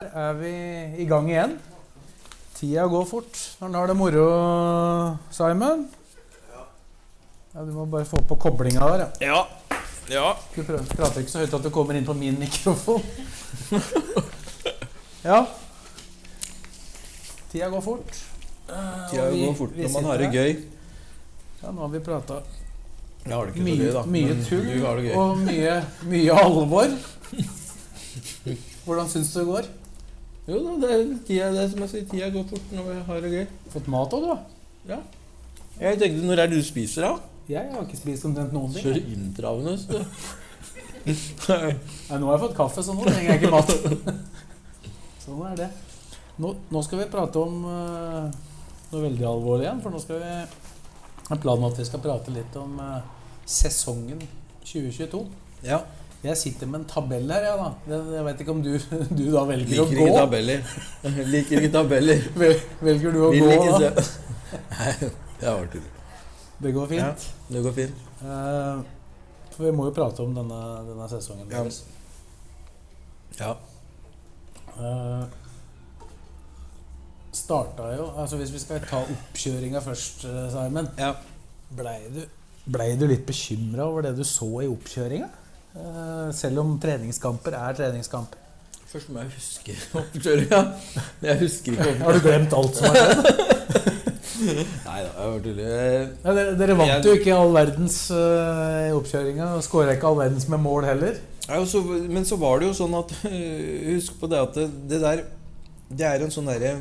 Er vi i gang igjen? Tida går fort. Når har det moro, Simon? Ja, Du må bare få på koblinga der, ja. Ja. Ja. Du prater ikke så høyt at du kommer inn på min mikrofon. ja. Tida går fort. Tida vi- går fort når man har det gøy. Ja, nå har vi prata mye, mye tull og mye, mye alvor. Hvordan syns du det går? Jo da, det er, tida, det er som jeg sier, tida går fort når vi har det gøy. Fått mat òg, du? da? Jeg tenkte, når er det du spiser, da? Jeg har ikke spist omtrent noen ting. Kjører inntravende, du. Nei, nå har jeg fått kaffe, så nå trenger jeg ikke mat. sånn er det. Nå, nå skal vi prate om uh, noe veldig alvorlig igjen. For nå skal vi har planen at vi skal prate litt om uh, sesongen 2022. Ja. Jeg sitter med en tabell her, jeg, da. Jeg, vet ikke om du, du da velger Liker å ikke gå. tabeller. Liker ikke tabeller. Velger du å Vil gå, ikke da? se. Nei, det var tull. Det går Ja, fint. det går fint. Uh, for vi må jo prate om denne, denne sesongen. Ja. deres. Ja. Uh, starta jo altså Hvis vi skal ta oppkjøringa først, eh, Simon. ja. Blei du, ble du litt bekymra over det du så i oppkjøringa? Eh, selv om treningskamper er treningskamper. Først må jeg huske oppkjøringa. Jeg husker ikke Har du glemt alt som har skjedd? Nei da, jeg var Ja, dere, dere vant Jeg- jo ikke all verdens uh, i oppkjøringa. Skåra ikke all verdens med mål heller. Ja, så, men så var det jo sånn at Husk på det at det, det der Det er en sånn derre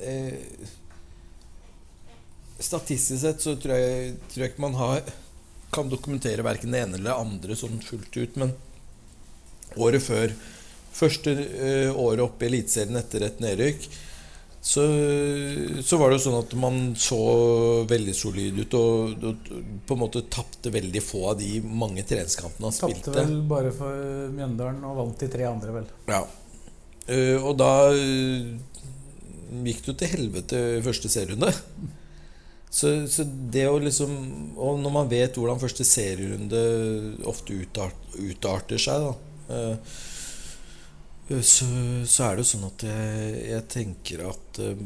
uh, Statistisk sett så tror jeg, tror jeg ikke man har kan dokumentere verken det ene eller det andre sånn fullt ut, men året før Første eh, året oppe i Eliteserien etter et nedrykk så, så var det jo sånn at man så veldig solid ut og, og på en måte tapte veldig få av de mange treningskampene han Tapte spilte. vel bare for Mjøndalen og vant de tre andre, vel. Ja. Eh, og da eh, gikk det jo til helvete første serierunde. Så, så det å liksom Og når man vet hvordan første serierunde ofte utart, utarter seg, da eh, så, så er det jo sånn at jeg, jeg tenker at eh,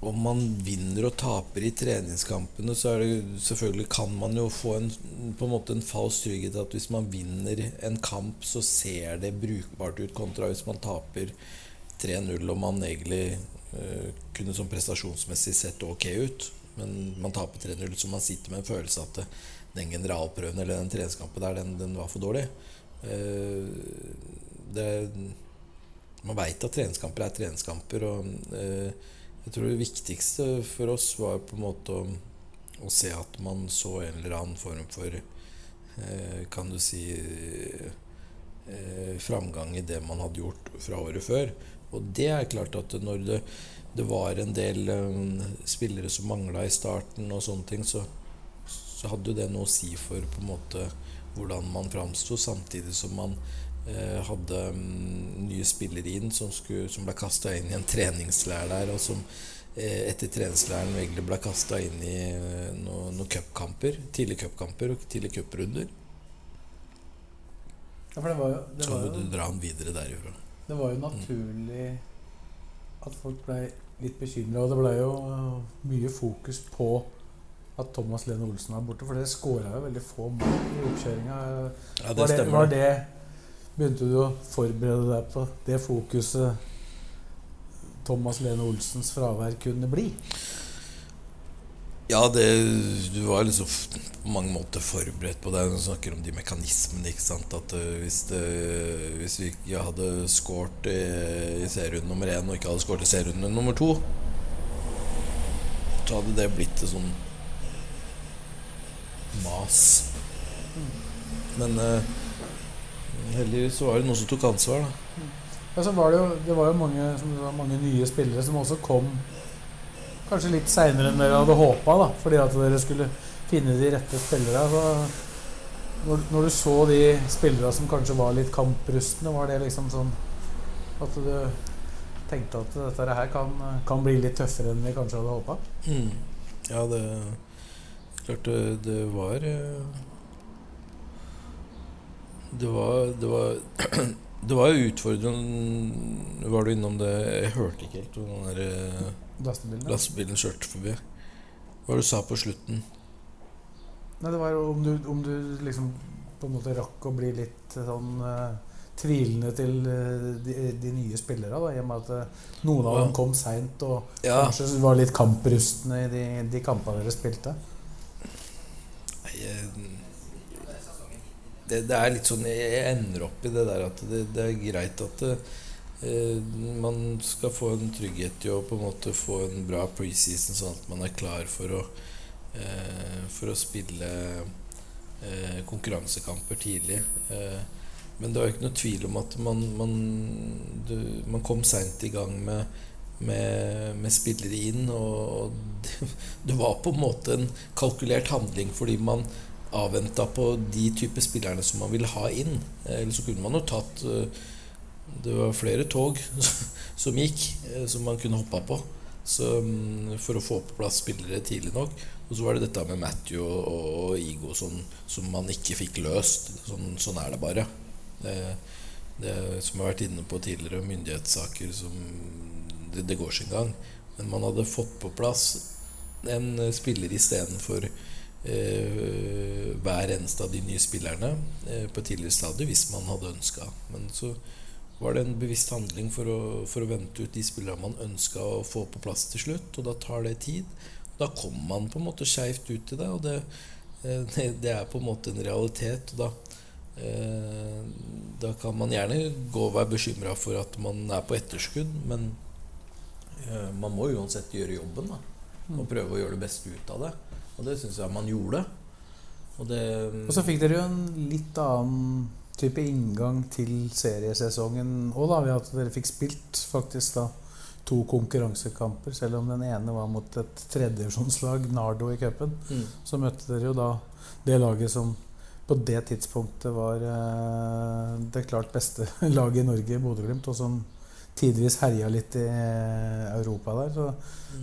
om man vinner og taper i treningskampene, så er det selvfølgelig kan man jo få en, på en måte en falsk trygghet at hvis man vinner en kamp, så ser det brukbart ut kontra hvis man taper 3-0 og man egentlig uh, kunne sånn prestasjonsmessig sett ok ut. Men man taper 3-0, så man sitter med en følelse at den generalprøven eller den treningskampen der, den, den var for dårlig. Eh, det, man veit at treningskamper er treningskamper. Og eh, jeg tror det viktigste for oss var på en måte å, å se at man så en eller annen form for eh, Kan du si eh, framgang i det man hadde gjort fra året før. Og det er klart at når det, det var en del eh, spillere som mangla i starten og sånne ting, så, så hadde jo det noe å si for på en måte hvordan man framsto, samtidig som man eh, hadde um, nye spillere inn som, skulle, som ble kasta inn i en treningsleir der, og som eh, etter treningsleiren egentlig ble kasta inn i eh, noen no cupkamper, tidlige cupkamper og tidlige cuprunder. Ja, for det var jo, det Så var jo du dra han videre derifra. Det var jo naturlig at folk ble litt bekymra, og det ble jo mye fokus på at Thomas Lene Olsen var borte, for dere skåra jo veldig få mål i oppkjøringa. Ja, det det, stemmer. var det Begynte du å forberede deg på det fokuset Thomas Lene Olsens fravær kunne bli? Ja, det, du var liksom på mange måter forberedt på det. Du snakker om de mekanismene. ikke sant? At eh, hvis, det, hvis vi ikke hadde skåret i, i serierunde nummer én og ikke hadde skåret i serierunde nummer to, så hadde det blitt et sånn mas. Men eh, heldigvis så var det noen som tok ansvar, da. Ja, så var det, jo, det var jo mange, mange nye spillere som også kom kanskje litt seinere enn dere hadde håpa, fordi at dere skulle finne de rette spillere. Når, når du så de spillere som kanskje var litt kamprustne, var det liksom sånn at du tenkte at dette her kan, kan bli litt tøffere enn vi kanskje hadde håpa? Mm. Ja, det Klart det, det var Det var Det var, det var utfordrende Var du innom det Jeg hørte ikke helt den der Lastebilen? ja. lastebilen kjørte forbi. Hva var det du sa på slutten? Nei, det var om du, om du liksom på en måte rakk å bli litt sånn uh, tvilende til uh, de, de nye spillere, da, i og med at uh, noen av dem kom seint og Ja. kanskje var litt kamprustne i de, de kampene dere spilte. Nei, det, det er litt sånn Jeg ender opp i det der at det, det er greit at det, eh, man skal få en trygghet i å på en måte få en bra preseason, sånn at man er klar for å eh, For å spille eh, konkurransekamper tidlig. Eh, men det var jo ikke noe tvil om at man Man, du, man kom seint i gang med med, med spillere inn, og, det, det var på en måte en kalkulert handling fordi man avventa på de type spillerne som man ville ha inn. Eh, Eller så kunne man jo tatt eh, Det var flere tog som gikk, eh, som man kunne hoppa på. Så, mm, for å få på plass spillere tidlig nok. Og så var det dette med Matthew og, og Igo som, som man ikke fikk løst. Sånn, sånn er det bare. Det, det som har vært inne på tidligere, myndighetssaker som det, det går sin gang. Men man hadde fått på plass en spiller istedenfor eh, hver eneste av de nye spillerne eh, på et tidligere stadium hvis man hadde ønska. Men så var det en bevisst handling for å, for å vente ut de spillerne man ønska å få på plass til slutt, og da tar det tid. Da kommer man på en måte skeivt ut i det, og det, eh, det, det er på en måte en realitet. Og da, eh, da kan man gjerne gå og være bekymra for at man er på etterskudd, men eh, man må uansett gjøre jobben da, og prøve å gjøre det beste ut av det. Og det syns jeg man gjorde. Og det Og så fikk dere jo en litt annen type inngang til seriesesongen òg, da, ved at dere fikk spilt faktisk da to konkurransekamper, selv om den ene var mot et tredjevisjonslag, Nardo, i cupen. Mm. Så møtte dere jo da det laget som på det tidspunktet var eh, det klart beste laget i Norge, Bodø-Glimt, og som tidvis herja litt i eh, Europa der. Så,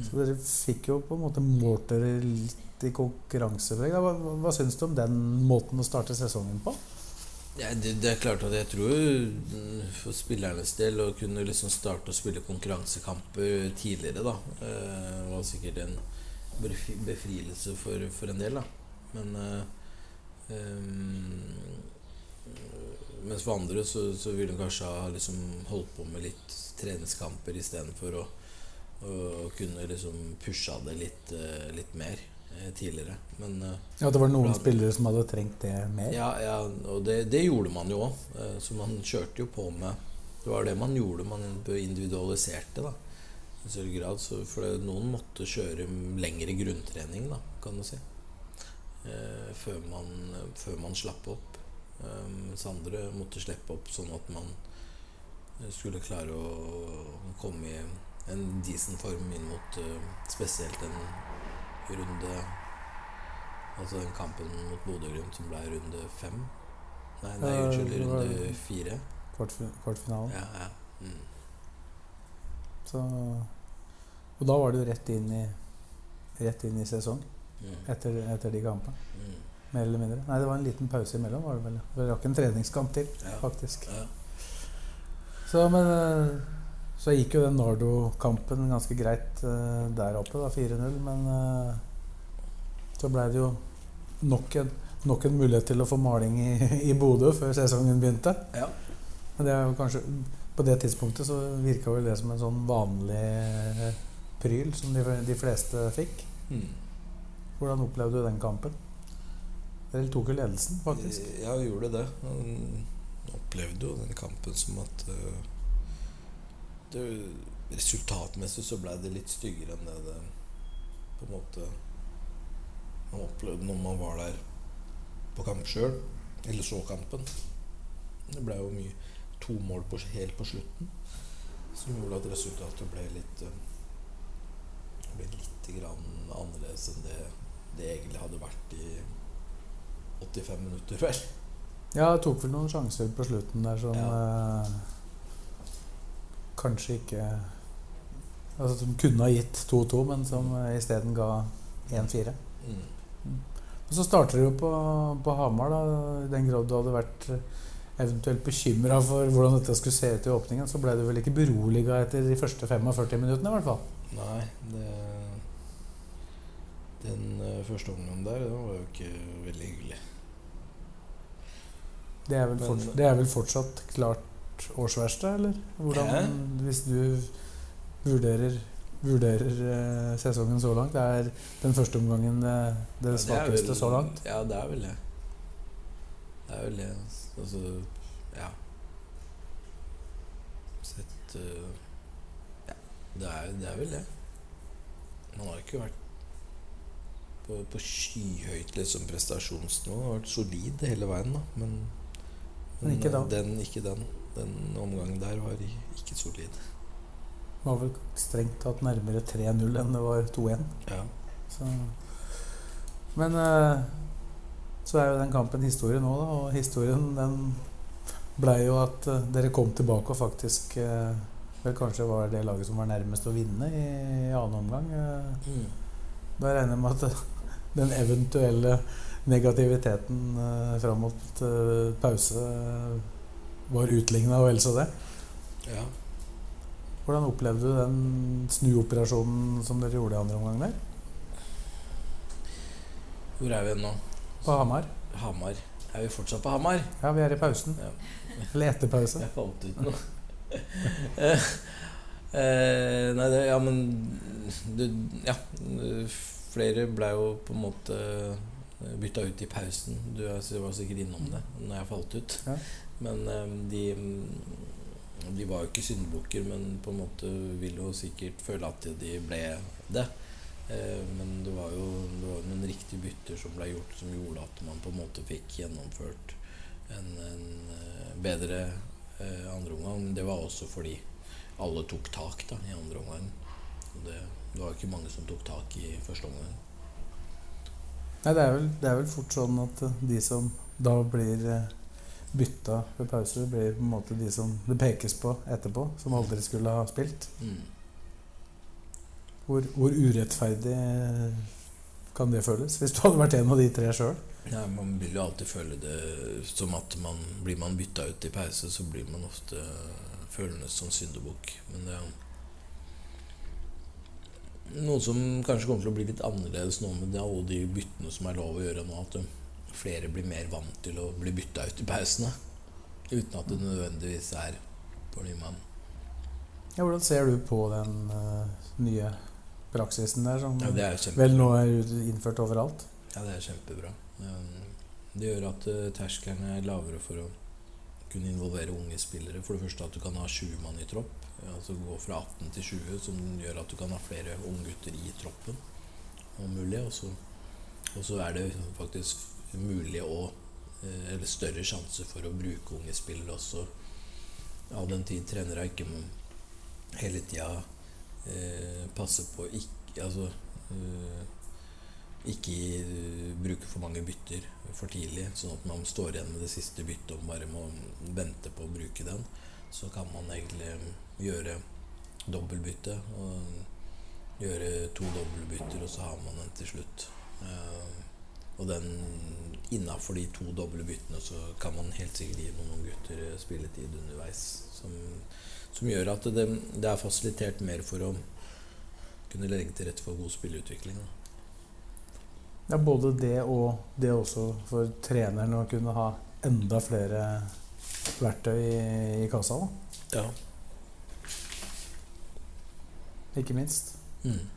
så dere fikk jo på en måte målt dere litt i konkurransepreg. Hva, hva, hva syns du om den måten å starte sesongen på? Ja, det, det er klart at jeg tror mm, for spillernes del å kunne liksom starte å spille konkurransekamper tidligere, da, eh, var sikkert en befrielse for, for en del, da. Men eh, Mens for andre så, så ville hun kanskje ha liksom holdt på med litt treningskamper istedenfor å, å kunne liksom pusha det litt, eh, litt mer tidligere. Men eh, Ja, Det var noen Bra. spillere som hadde trengt det mer? ja, ja, og det, det gjorde man jo òg. Så man kjørte jo på med Det var det man gjorde. Man individualiserte da i større grad. Så for det, noen måtte kjøre lengre grunntrening, da, kan du si. Eh, før, man, før man slapp opp. Eh, mens andre måtte slippe opp sånn at man skulle klare å komme i en decent form inn mot eh, spesielt en runde Altså den kampen mot Bodø-Glimt som ble runde fem. Nei, nei Ja, unnskyld, runde fire. Kvartfi- Kvartfinalen. Ja, ja. Mm. Så, og da var det jo rett inn i, rett inn i sesong Mm. etter, etter de kampene. Mm. Mer eller mindre. Nei, det var en liten pause imellom. var det vel. Vi rakk en treningskamp til, Ja. faktisk. Ja. Så, men eh, så gikk jo den Nardo-kampen ganske greit uh, der oppe, da, 4-0. Men uh, så ble det jo nok en, nok en mulighet til å få maling i, i Bodø før sesongen begynte. Ja. Men det er jo kanskje På det tidspunktet så virka vel det som en sånn vanlig pryl som de, de fleste fikk. Mm. Hvordan opplevde du den kampen? Dere tok jo ledelsen, faktisk. Ja, vi gjorde det. Man opplevde jo den kampen som at eh, det, Resultatmessig så ble det litt styggere enn det det på en måte man opplevde når man var der på kamp sjøl, eller så kampen. Det ble jo mye to mål på, helt på slutten. Som gjorde at resultatet ble litt eh, ble litt grann annerledes enn det det egentlig hadde vært i 85 minutter, vel. Ja, jeg tok vel noen sjanser på slutten der som eh, kanskje ikke Altså Som kunne ha gitt 2-2, men som isteden ga 1-4. Mm. Og Så starter du jo på, på Hamar, da. I den grad du hadde vært eventuelt bekymra for hvordan dette skulle se ut i åpningen, så ble du vel ikke beroliga etter de første 45 minuttene, i hvert fall. Nei, det Den eh, første omgangen der, den var jo ikke veldig hyggelig. Det er vel, fortsatt, det er vel fortsatt klart årsverste, eller? Hvordan, ja. hvis du vurderer, vurderer eh, sesongen så langt, det er den første omgangen det, det Ja, svakeste så langt? Ja, det er vel det. Det er vel det. Altså, ja Sett uh, Ja, det er, det er vel det. Man har ikke vært på, på skyhøyt liksom, prestasjonsnivå. Har vært solid hele veien, da. Men, Men ikke da. eh, Den, ikke den. Den omgangen der var ikke solid. Det var vel strengt tatt nærmere 3-0 enn det var 2-1. Ja. Så. Men eh, så er jo den kampen historie nå, da. Og historien den blei jo at eh, dere kom tilbake og faktisk eh, vel kanskje var det laget som var nærmest å vinne i, i annen omgang. Mm. Da regner jeg med at den eventuelle negativiteten eh, fram mot pause var utligna og vel så det. ja. Hvordan opplevde du den snuoperasjonen som dere gjorde i andre omgang der? Hvor er vi nå? På Hamar? Hamar. Er vi fortsatt på Hamar? Ja, vi er i pausen. Ja. Eller etter pause. Jeg falt ut nå. eh, eh, nei, det Ja, men du, Ja. Flere ble jo på en måte bytta ut i pausen. Du var sikkert innom det når jeg falt ut. Ja. Men eh, de De var jo ikke syndebukker, men på en måte vil jo sikkert føle at de ble det. Eh, Men det var jo det var noen riktige bytter som ble gjort, som gjorde at man på en måte fikk gjennomført en, en eh, bedre eh, andre omgang. Men det var også fordi alle tok tak da, i andre omgang. Det, det var ikke mange som tok tak i første omgang. Nei, det er, vel, det er vel fort sånn at de som da blir eh, bytta ved pause, blir på en måte de som det pekes på etterpå, som aldri skulle ha spilt. Mm. Hvor, hvor urettferdig kan det føles? Hvis du hadde vært en av de tre sjøl? Ja, man vil jo alltid føle det som at man blir man bytta ut i pause, så blir man ofte følende som syndebukk. Men det er noe som kanskje kommer til å bli litt annerledes nå med det, alle de byttene som er lov å gjøre nå. At um, flere blir mer vant til å bli bytta ut i pausene. Uten at det nødvendigvis er på ny mann. Ja, hvordan ser du på den uh, nye praksisen der, som Ja, vel nå er innført overalt? Ja, det er kjempebra. Det gjør at uh, terskelen er lavere for å kunne involvere unge spillere. For det første at du kan ha 20 mann i tropp. Altså gå fra 18 til 20, som gjør at du kan ha flere unggutter i troppen. Om mulig. Og så er det faktisk mulig å eh, Eller større sjanse for å bruke unge spillere også. All den tid trenere ikke må hele tida eh, passe på ikke Altså eh, ikke eh, bruke for mange bytter for tidlig, sånn at man står igjen med det siste byttet og bare må vente på å bruke den. Så kan man egentlig gjøre dobbeltbytte og gjøre to dobbeltbytter, og så har man den til slutt. Eh, og den innafor de to doble byttene så kan man helt sikkert gi noen gutter spilletid underveis. Som, som gjør at det, det er fasilitert mer for å kunne legge til rette for god spilleutvikling. Ja, både det og det også for treneren å kunne ha enda flere verktøy i, i kassa. Da. Ja. Ikke minst. Mm.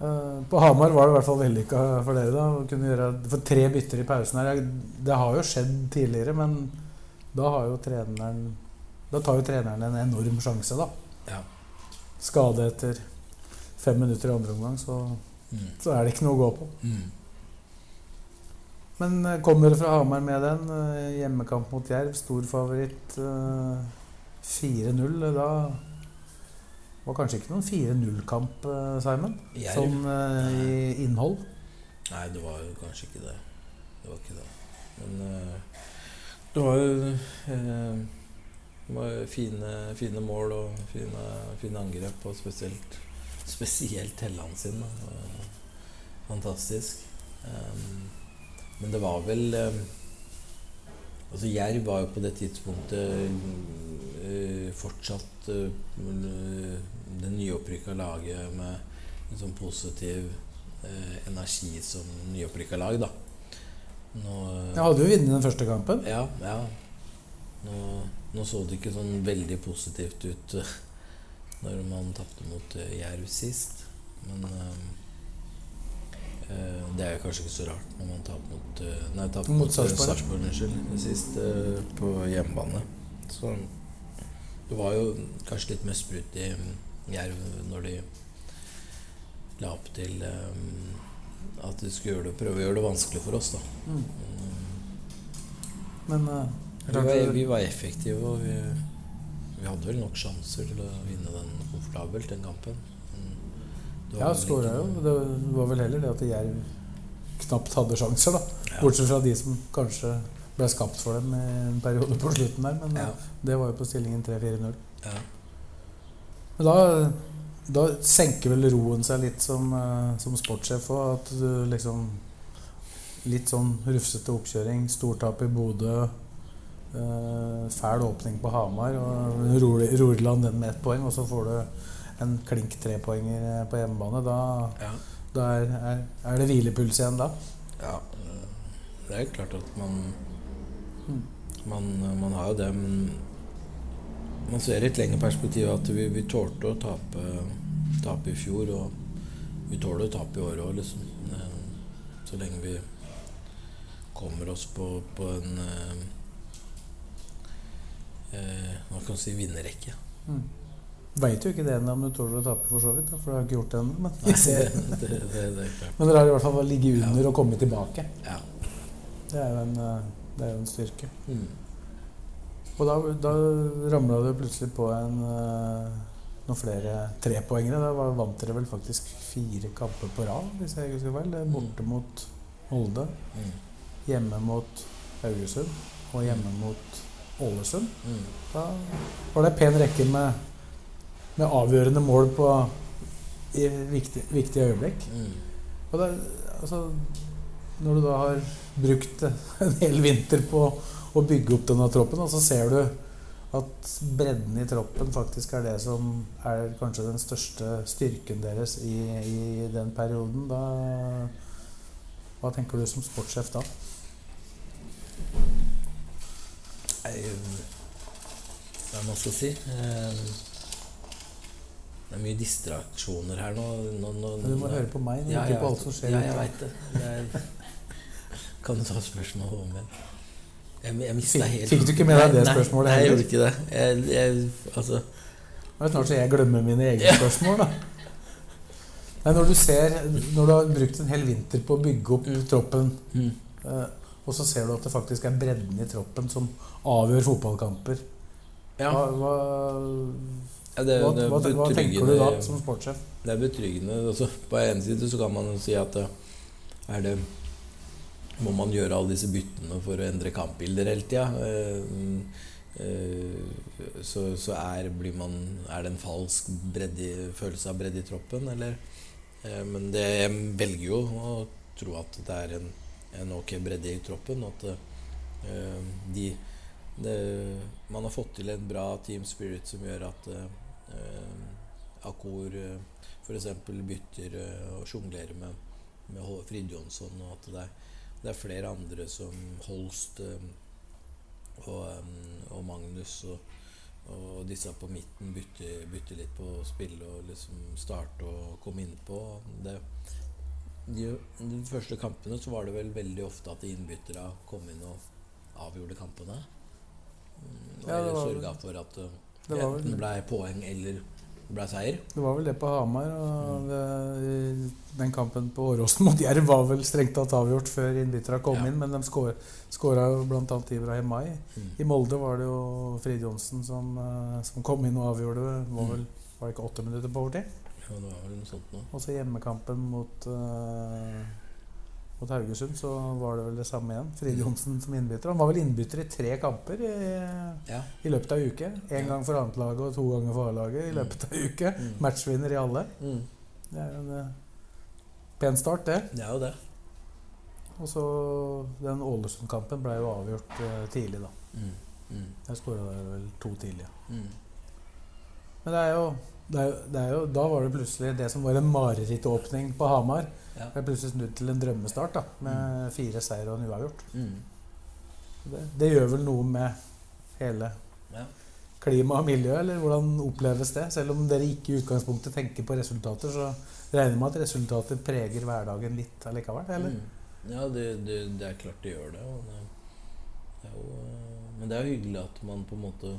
Eh, På Hamar var det i hvert fall vellykka for dere. da å kunne gjøre, For tre bytter i pausen her Det har jo skjedd tidligere, men da har jo treneren Da tar jo treneren en enorm sjanse, da. Ja. Skade etter fem minutter i andre omgang, så, Mm. så er det ikke noe å gå på. Mm. Men eh, kommer dere fra Hamar med den? eh, Hjemmekamp mot Jerv, stor favoritt. eh, 4-0. Da var kanskje ikke noen 4-0-kamp, eh, Simon? Jerv? Sånn uh, i innhold. Nei, det var jo kanskje ikke det. Det var ikke det. Men uh, det var jo Det var fine, fine mål og fine, fine angrep, og spesielt Spesielt Helland sin. Fantastisk. Um, men det var vel Altså Jerv var jo på det tidspunktet fortsatt uh, det nyopprykka laget med en sånn positiv uh, energi som nyopprykka lag, da. Nå, ja, hadde jo vunnet den første kampen. ja, ja. Nå, nå så det ikke sånn veldig positivt ut når man tapte mot Jerv sist. Men uh, det er jo kanskje ikke så rart når man taper mot Nei, tapte Mot mot, Sarpsborg. Sist på hjemmebane. Så det var jo kanskje litt mer sprut i um, Jerv når de la opp til um, at de skulle gjøre det, prøve å gjøre det vanskelig for oss, da. Men uh, Vi var, vi var effektive, og vi, vi hadde vel nok sjanser til å vinne den komfortabelt, den kampen. Ja, skåra jo. Det var vel heller det at Jerv knapt hadde sjanser, da. Ja. Bortsett fra de som kanskje ble skapt for dem en periode på slutten der. Men Ja. eh, det var jo på stillingen 3-4-0. Ja. Men da, da senker vel roen seg litt som, eh, som sportssjef òg. At du liksom Litt sånn rufsete oppkjøring, stortap i Bodø. eh, fæl åpning på Hamar. Og roer roer land den med ett poeng, og så får du en klink trepoenger på hjemmebane. Da, Ja. da er, er, er det hvilepuls igjen da. ja. Det er klart at man man, man har jo det, men man ser i et lengre perspektiv at vi, vi tålte å tape, tape i fjor, og vi tåler å tape i år òg, liksom. Eh, Så lenge vi kommer oss på, på en eh, eh, Hva kan man si vinnerrekke. Veit jo ikke det ennå om du tåler å tape, for så vidt. Da, for du har ikke gjort det ennå. Men, Nei, det, det, det, det er klart. men dere har i hvert fall ligget under og kommet tilbake. Ja. Det er jo en, eh, det er jo en styrke. Mm. Og da, da ramla det plutselig på en, eh, noen flere trepoengere. Da var- vant dere vel faktisk fire kamper på rad, hvis jeg husker er Borte mot Molde, Mm. hjemme mot Haugesund og hjemme mot Ålesund. Mm. Da var det en pen rekke med, med avgjørende mål på i viktige, viktige øyeblikk. Mm. Og det, altså, når du da har brukt en hel vinter på å bygge opp denne troppen, og så ser du at bredden i troppen faktisk er det som er kanskje den største styrken deres i, i den perioden, da Hva tenker du som sportssjef da? Hva man skal si eh, Det er mye distraksjoner her nå. nå, nå du må høre på meg, Ja, ikke på alt som skjer. Ja, jeg vet veit det. Jeg, kan du ta spørsmålet om igjen? Jeg, jeg mista helt fikk du ikke med deg det Nei, spørsmålet Nei, jeg gjorde ikke det. Jeg, jeg, altså Det er snart så jeg glemmer mine egne spørsmål, da. Nei, når du ser Når du har brukt en hel vinter på å bygge opp Mm. troppen, mm. eh, og så ser du at det faktisk er bredden i troppen som avgjør fotballkamper Ja. hva, hva, ja det, hva, det hva, hva tenker du da som sportssjef? Det er betryggende. Også, på en side så kan man jo si at eh, er det Må man gjøre alle disse byttene for å endre kampbilder hele tida? så så er, man, er det en falsk bredde, følelse av bredde i troppen, eller? Eh, men det, jeg velger jo å tro at det er en, en ok bredde i troppen. At eh, de det, Man har fått til en bra team spirit som gjør at eh, Akor eh, f.eks. bytter eh, og sjonglerer med, med Frid Jonsson, og at det er, det er flere andre som Holst eh, og, eh, og Magnus og, og disse på midten bytter, bytter litt på spill og liksom starte og komme innpå. Det, de, de første kampene så var det vel veldig ofte at innbyttere kom inn og avgjorde kampene. Og Ja, det var- for at det enten ble poeng eller ble seier. Det var vel det på Hamar. Og det, den kampen på Åråsen mot Jerv var vel strengt tatt avgjort før innbytterne kom Ja. inn, men de skåra jo bl.a. Ibrahim Mai. Mm. I Molde var det jo Frid Johnsen som, eh, som kom inn og avgjorde. Det var Mm. vel var det ikke åtte minutter på overtid? Ja, det var vel noe sånt nå. Og så hjemmekampen mot, eh, mot Haugesund, så var det vel det samme igjen. Frid Johnsen som innbytter. Han var vel innbytter i tre kamper i, Ja. i løpet av en uke. Én gang for annetlaget og to ganger for A-laget i løpet av en uke. Mm. Matchvinner i alle. Mm. Det er en uh, pen start, det. Det er jo det. Og så den Ålesund-kampen ble jo avgjort uh, tidlig, da. Mm. Mm. Der skåra vel to tidlige. Mm. Men det er, jo, det, er jo, det er jo Da var det plutselig det som var en marerittåpning på Hamar. Ja. Det er plutselig snudd til en drømmestart, da, med fire seier og en uavgjort. Mm. Det, det gjør vel noe med hele Ja. klima og miljø, eller hvordan oppleves det? Selv om dere ikke i utgangspunktet tenker på resultater, så regner jeg med at resultater preger hverdagen litt allikevel? Eller? Mm. Ja, det, det, det er klart det gjør det. Det, jo, eh, men det er jo hyggelig at man på en måte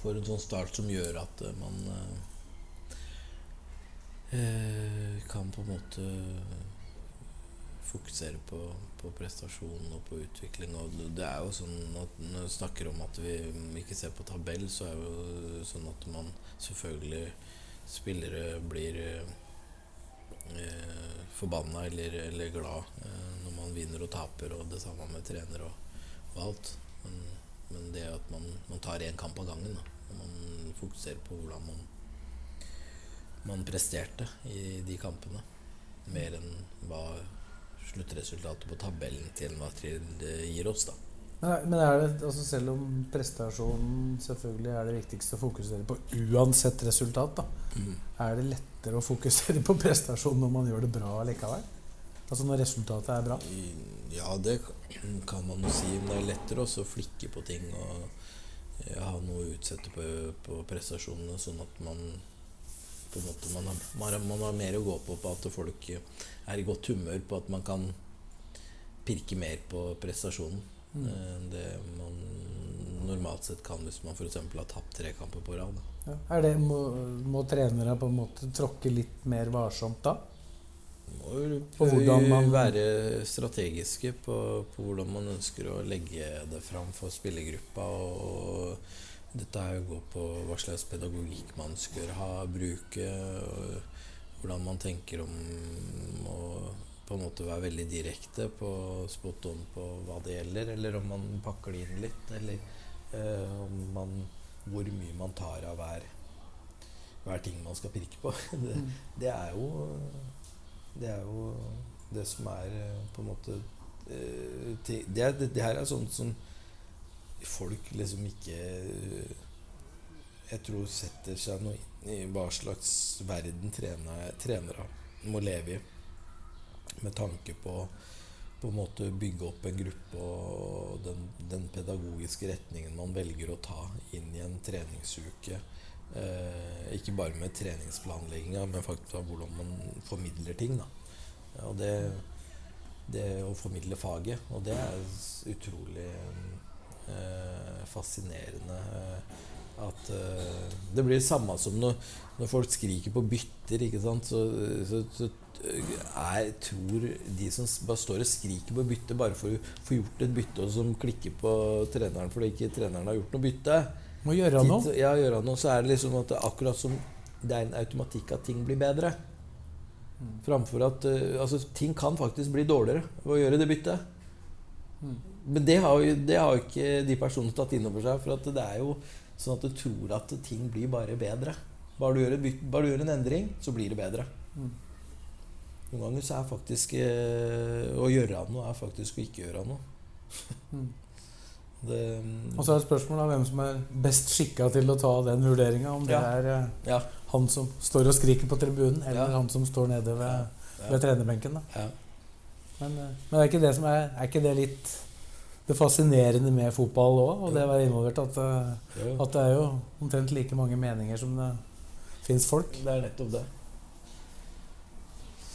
får en sånn start som gjør at eh, man eh, kan på en måte fokusere på, på prestasjon og på utvikling. Og det- er jo sånn at når vi snakker om at vi ikke ser på tabell, så er det jo sånn at man selvfølgelig Spillere blir eh, eh, forbanna eller, eller glad eh, når man vinner og taper, og det samme med trener og, og alt. Men, men det at man, man tar én kamp av gangen, da. Og man fokuserer på hvordan man, man presterte i de kampene. Mer enn hva sluttresultatet på tabellen til enhver tid gir oss, da. Men, er det, altså selv om prestasjonen selvfølgelig er det viktigste å fokusere på uansett resultat, da, er det lettere å fokusere på prestasjon når man gjør det bra likevel? Altså når resultatet er bra? Ja, det kan man jo si. Men det er lettere også å flikke på ting og eh, ha noe å utsette på, på prestasjonene, sånn at man på en måte man har, man, har, man har mer å gå på på at folk er i godt humør på at man kan pirke mer på prestasjonen Mm. eh, enn det man normalt sett kan hvis man f.eks. har tapt tre kamper på rad. Ja. Er det, må, må trenere på en måte tråkke litt mer varsomt da? må man- være strategiske på, på hvordan man ønsker å legge det fram for spillergruppa. Og dette går på hva slags pedagogikk man skal ha, bruke. Og hvordan man tenker om å på en måte være veldig direkte på spot on på hva det gjelder. Eller om man pakker det inn litt. Eller eh, om man, hvor mye man tar av hver, hver ting man skal pirke på. Det, det er jo det er jo det som er eh, på en måte eh, det, det, det her er sånt som folk liksom ikke Jeg tror setter seg noe inn i hva slags verden trenere, trenere må leve i. Med tanke på på en måte bygge opp en gruppe og den, den pedagogiske retningen man velger å ta inn i en treningsuke. Eh, ikke bare med treningsplanlegginga, men faktisk hvordan man formidler ting. Da. Og det, det å formidle faget, og det er utrolig fascinerende. eh, At eh, Det blir det samme som når, når folk skriker på bytter, ikke sant. Så, så, så jeg tror de som bare står og skriker på bytte bare for å få gjort et bytte, og som klikker på treneren fordi ikke treneren har gjort noe bytte Må gjøre noe. Ja, gjøre noe. Så er det liksom at det er akkurat som det er en automatikk at ting blir bedre. Framfor at eh, Altså, ting kan faktisk bli dårligere ved å gjøre det byttet. Men det har jo det har jo ikke de personene tatt inn over seg. For at det er jo sånn at du tror at ting blir bare bedre. Bare du gjør, et bare du gjør en endring, så blir det bedre. Noen ganger så er faktisk eh, å gjøre noe er faktisk å ikke gjøre noe. det, Og så er det spørsmålet om hvem som er best skikka til å ta den vurderinga. Om det Ja. er eh, ja, han som står og skriker på tribunen, eller Ja. han som står nede ved, ja, ved trenerbenken. Da. ja. Men, eh, men er ikke det som er Er ikke det litt det fascinerende med fotball òg? Og det å være involvert at, eh, at det er jo omtrent like mange meninger som det fins folk. Det er nettopp det.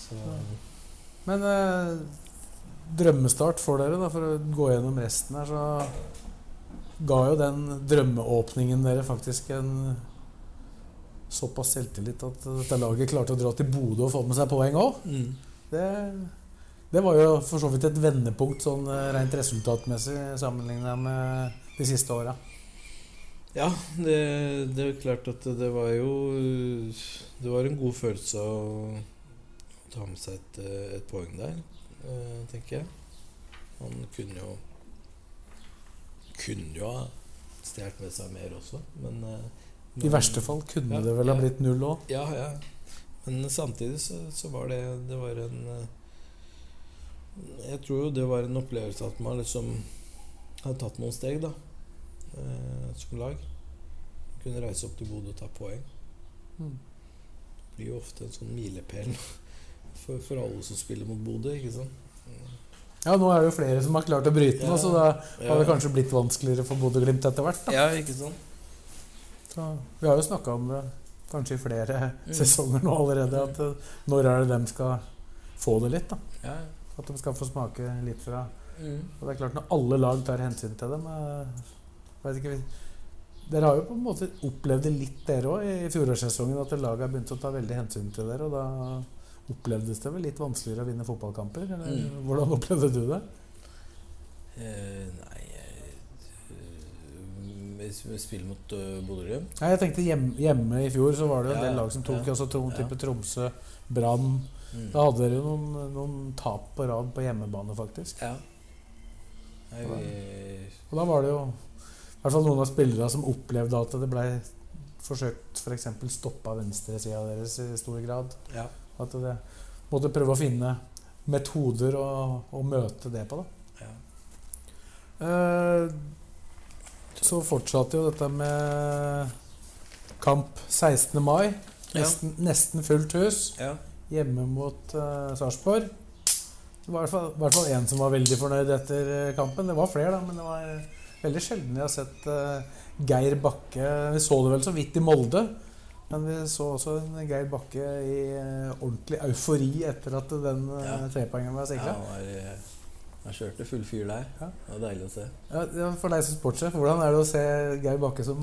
Så, Men eh, drømmestart for dere, da, for å gå gjennom resten her, så ga jo den drømmeåpningen dere faktisk en såpass selvtillit at dette laget klarte å dra til Bodø og få med seg poeng òg. Mm. Det, det var jo for så vidt et vendepunkt sånn eh, rent resultatmessig sammenligna med de siste åra. Ja, det, det er klart at det var jo Det var en god følelse å ta med seg et, et poeng der, eh, tenker jeg. Han kunne jo Kunne jo ha stjålet med seg mer også, men eh, I verste fall kunne Ja, det vel ha blitt null òg. Ja, ja. Men samtidig så, så var det Det var en Jeg tror jo det var en opplevelse at man liksom hadde tatt noen steg, da. Eh, som lag. Kunne reise opp til Bodø og ta poeng. Mm. Det blir jo ofte en sånn milepæl for, for alle som spiller mot Bodø, ikke sant. Ja, nå er det jo flere som har klart å bryte den, Ja. så da har det Ja. kanskje blitt vanskeligere for Bodø-Glimt etter hvert. da. Ja, ikke sant. Så, vi har jo snakka om det kanskje i flere Mm. sesonger nå allerede, at eh, når er det dem skal få det litt? da? Ja, Ja. At de skal få smake litt fra Mm. Og det er klart, når alle lag tar hensyn til dem jeg vet ikke, Dere har jo på en måte opplevd det litt, dere òg, i fjorårssesongen. At laget har begynt å ta veldig hensyn til dere. Og da opplevdes det vel litt vanskeligere å vinne fotballkamper? Eller Mm. hvordan opplevde du det? Uh, nei eh, vi spiller mot uh, Bodø-Glimt jeg tenkte hjemme, hjemme i fjor så var det en Ja, del lag som tok ja, altså, to, ja. Tromsø, Brann. Mm. Da hadde dere jo noen, noen tap på rad på hjemmebane, faktisk. Ja. Nei, vi Og da var det jo i hvert fall noen av spillerne som opplevde at det ble forsøkt f.eks. stoppa venstresida deres i stor grad. Ja. At det måtte prøve å finne metoder å, å møte det på. da. ja. Eh, så fortsatte jo dette med kamp 16. mai. Ja. Nesten, nesten fullt hus. ja. Hjemme mot uh, Sarpsborg. Det var i hvert fall- én som var veldig fornøyd etter eh, kampen. Det var flere, da, men det var eh, veldig sjelden jeg har sett uh, Geir Bakke Vi så det vel så vidt i Molde. Men vi så også Geir Bakke i uh, ordentlig eufori etter at den uh, Ja. trepoengeren var ja sikra. han, han kjørte full fyr der. Ja. Det var deilig å se. Ja, ja, for deg som sportssjef, hvordan er det å se Geir Bakke som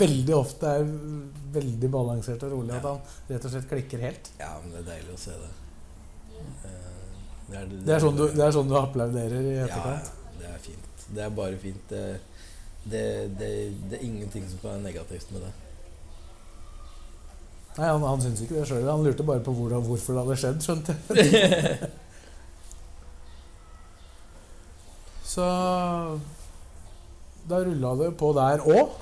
veldig ofte er veldig balansert og rolig? At han rett og slett klikker helt? Ja, men det er deilig å se det. Eh, Det er, Det er sånn du, det er sånn du applauderer i etterkant? ja, det er fint. Det er bare fint. Det, det, det, det er ingenting som kan være negativt med det. Nei, han, han syns ikke det sjøl. Han lurte bare på hvordan, hvorfor det hadde skjedd, skjønte jeg. Så da rulla det på der òg,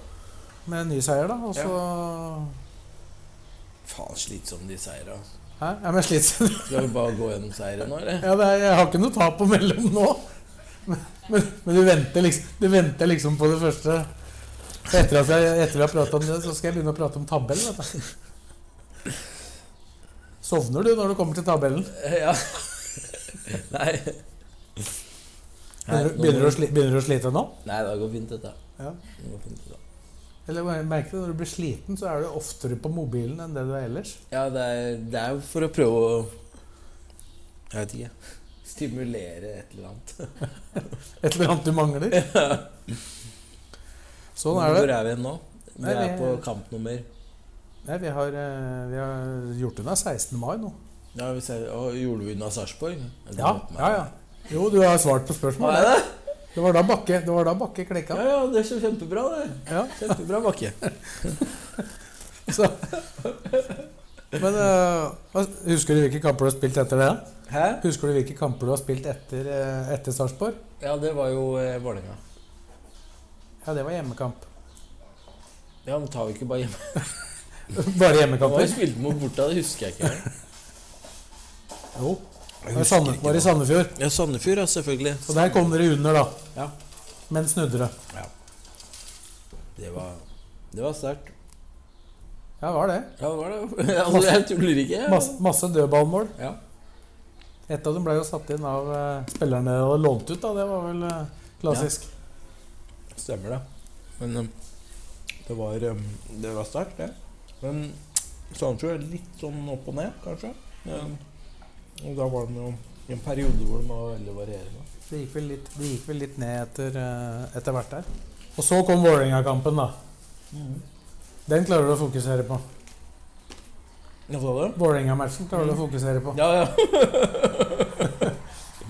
med en ny seier, da. Og så Faen, slitsomme de seira. Hæ? Ja, men slitsom. Skal vi bare gå gjennom seieren nå, eller? Ja, er, jeg har ikke noe tap å melde om nå. Men, men, men du, venter liksom, du venter liksom på det første. Etter at jeg, etter vi har pratet om det, så skal jeg begynne å prate om tabellen. Vet du. Sovner du når du kommer til tabellen? Ja. Nei. Begynner, begynner, du å sli, begynner du å slite nå? Nei, det går fint, dette. Ja. Det går fint, dette. Eller merker du Når du blir sliten, så er du oftere på mobilen enn det du er ellers. Ja, det er, det er for å prøve å Jeg vet ikke. Stimulere et eller annet. Et eller annet du mangler. Ja. Sånn er Hvor det. er vi nå? Vi Nei, er på kampnummer Nei, vi, har, eh, vi har gjort unna 16. mai nå. Ja, vi ser, og Gjorde vi unna Sarpsborg? Ja, ja, ja. Jo, du har svart på Hva er det? Det var da Bakke, det var da bakke klikka. Ja, ja, det er så kjempebra, det. Ja, Kjempebra, Bakke. så. Men uh, husker du hvilke kamper du har spilt etter det? Hæ? Husker du hvilke kamper du har spilt etter, eh, etter Sarpsborg? Ja, det var jo eh, Vålerenga. Ja, det var hjemmekamp. Ja, men tar vi ikke bare hjemme? Bare Hva vi spilte mot borta, det husker jeg ikke. Jo. Jeg Var i husker Sande- var i. Sandefjord. Ja, Sandefjord, ja, selvfølgelig. Og der kom dere under, da. Ja. Men snudde det. Det var, det var sterkt. Ja, det var det. Ja, det var det. Altså, jeg tuller ikke. Masse, masse dødballmål. Ja. Et av dem ble jo satt inn av uh, spillerne og lånt ut, da. Det var vel uh, klassisk. Stemmer det. Men um, det var um, Det var sterkt, det. Men Sandefjord er litt sånn opp og ned, kanskje. Um, og da var de jo i en periode hvor de var veldig varierende. Det gikk vel litt, gikk vel litt ned etter, eh, etter hvert der. Og så kom Vålerenga-kampen, da. Den klarer du å fokusere på. Vålerenga-matchen klarer du å fokusere på. Ja, ja.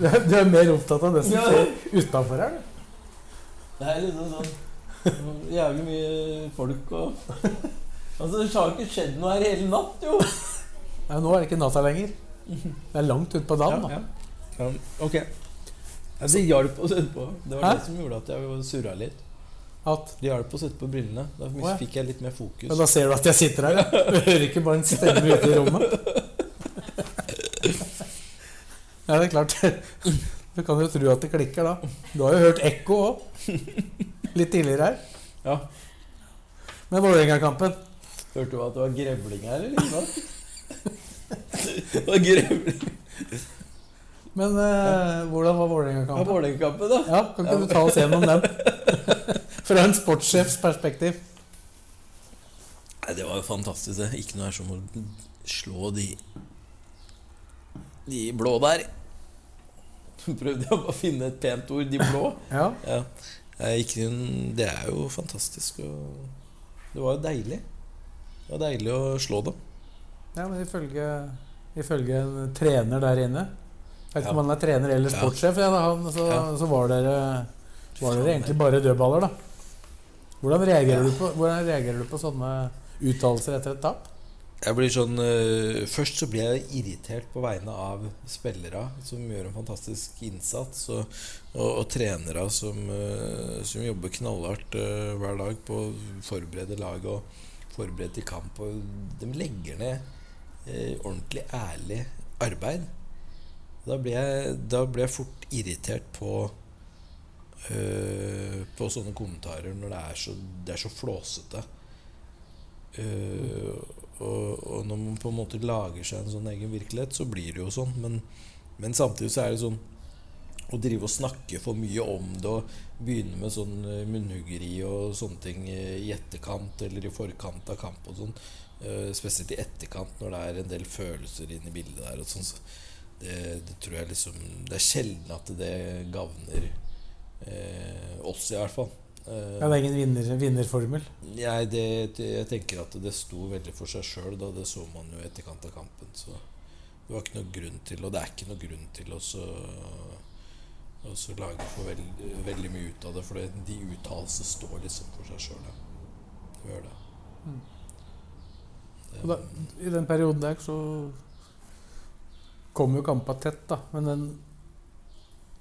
Du er, du er mer opptatt av det som Ja. skjer utafor her, du. Det er liksom sånn Jævlig mye folk og Altså, det har ikke skjedd noe her hele natt, jo. Ja, nå er det ikke natta lenger. Det er langt utpå dagen. da. ja. Ok. Ja, det hjalp å sette på. Det var Hæ? det som gjorde at jeg surra litt. At, Det hjalp å sette på brillene. Da oh, ja. fikk jeg litt mer fokus. Men da ser du at jeg sitter her. ja. Du hører ikke bare en stemme ute i rommet. Ja, det er klart. Du kan jo tro at det klikker da. Du har jo hørt ekko òg. Litt tidligere her. Ja. Men Vålerenga-kampen Hørte du at det var grevling her, eller? Var grevling Men eh, hvordan var Vålerenga-kampen? Vålerenga-kampen, da. Ja, Kan ikke du ta oss gjennom den? Fra en sportssjefs perspektiv. Nei, det var jo fantastisk. det Ikke noe er som å slå de De blå der. Prøvde jeg å finne et pent ord. De blå. Ja. Ja. Ikke, det er jo fantastisk. Og det var jo deilig. Det var deilig å slå dem. Ja, men ifølge, ifølge en trener der inne Jeg vet ikke om han er trener eller sportssjef, ja, han, så, så var dere Var dere egentlig bare dødballer, da? Hvordan reagerer, du, på, hvordan reagerer du på sånne uttalelser etter et tap? Jeg blir sånn uh, Først så blir jeg irritert på vegne av spillere som gjør en fantastisk innsats, og, og, og trenere som, uh, som jobber knallhardt uh, hver dag på å forberede laget og forberede til kamp. Og de legger ned ordentlig ærlig arbeid. Da blir jeg, da blir jeg fort irritert på Uh, På sånne kommentarer når det er så, det er så flåsete. Eh, og, og når man på en måte lager seg en sånn egen virkelighet, så blir det jo sånn. Men, men samtidig så er det sånn å drive og snakke for mye om det og begynne med sånn eh, munnhuggeri og sånne ting eh, i etterkant eller i forkant av kamp og sånn, eh, spesielt i etterkant når det er en del følelser inne i bildet der og sånn, så det, det tror jeg liksom Det er sjelden at det gagner eh, oss, i hvert fall. Eh, Ja, det er ingen vinner, vinnerformel. Nei, det, det, jeg tenker at det sto veldig for seg sjøl. Det så man jo i etterkant av kampen. Så det var ikke noe grunn til, og det er ikke noe grunn til å så, å så lage for veldig, veldig mye ut av det. For de uttalelsene står liksom for seg sjøl. Gjør det. Og da, I den perioden der så kom jo kampa tett, da. Men den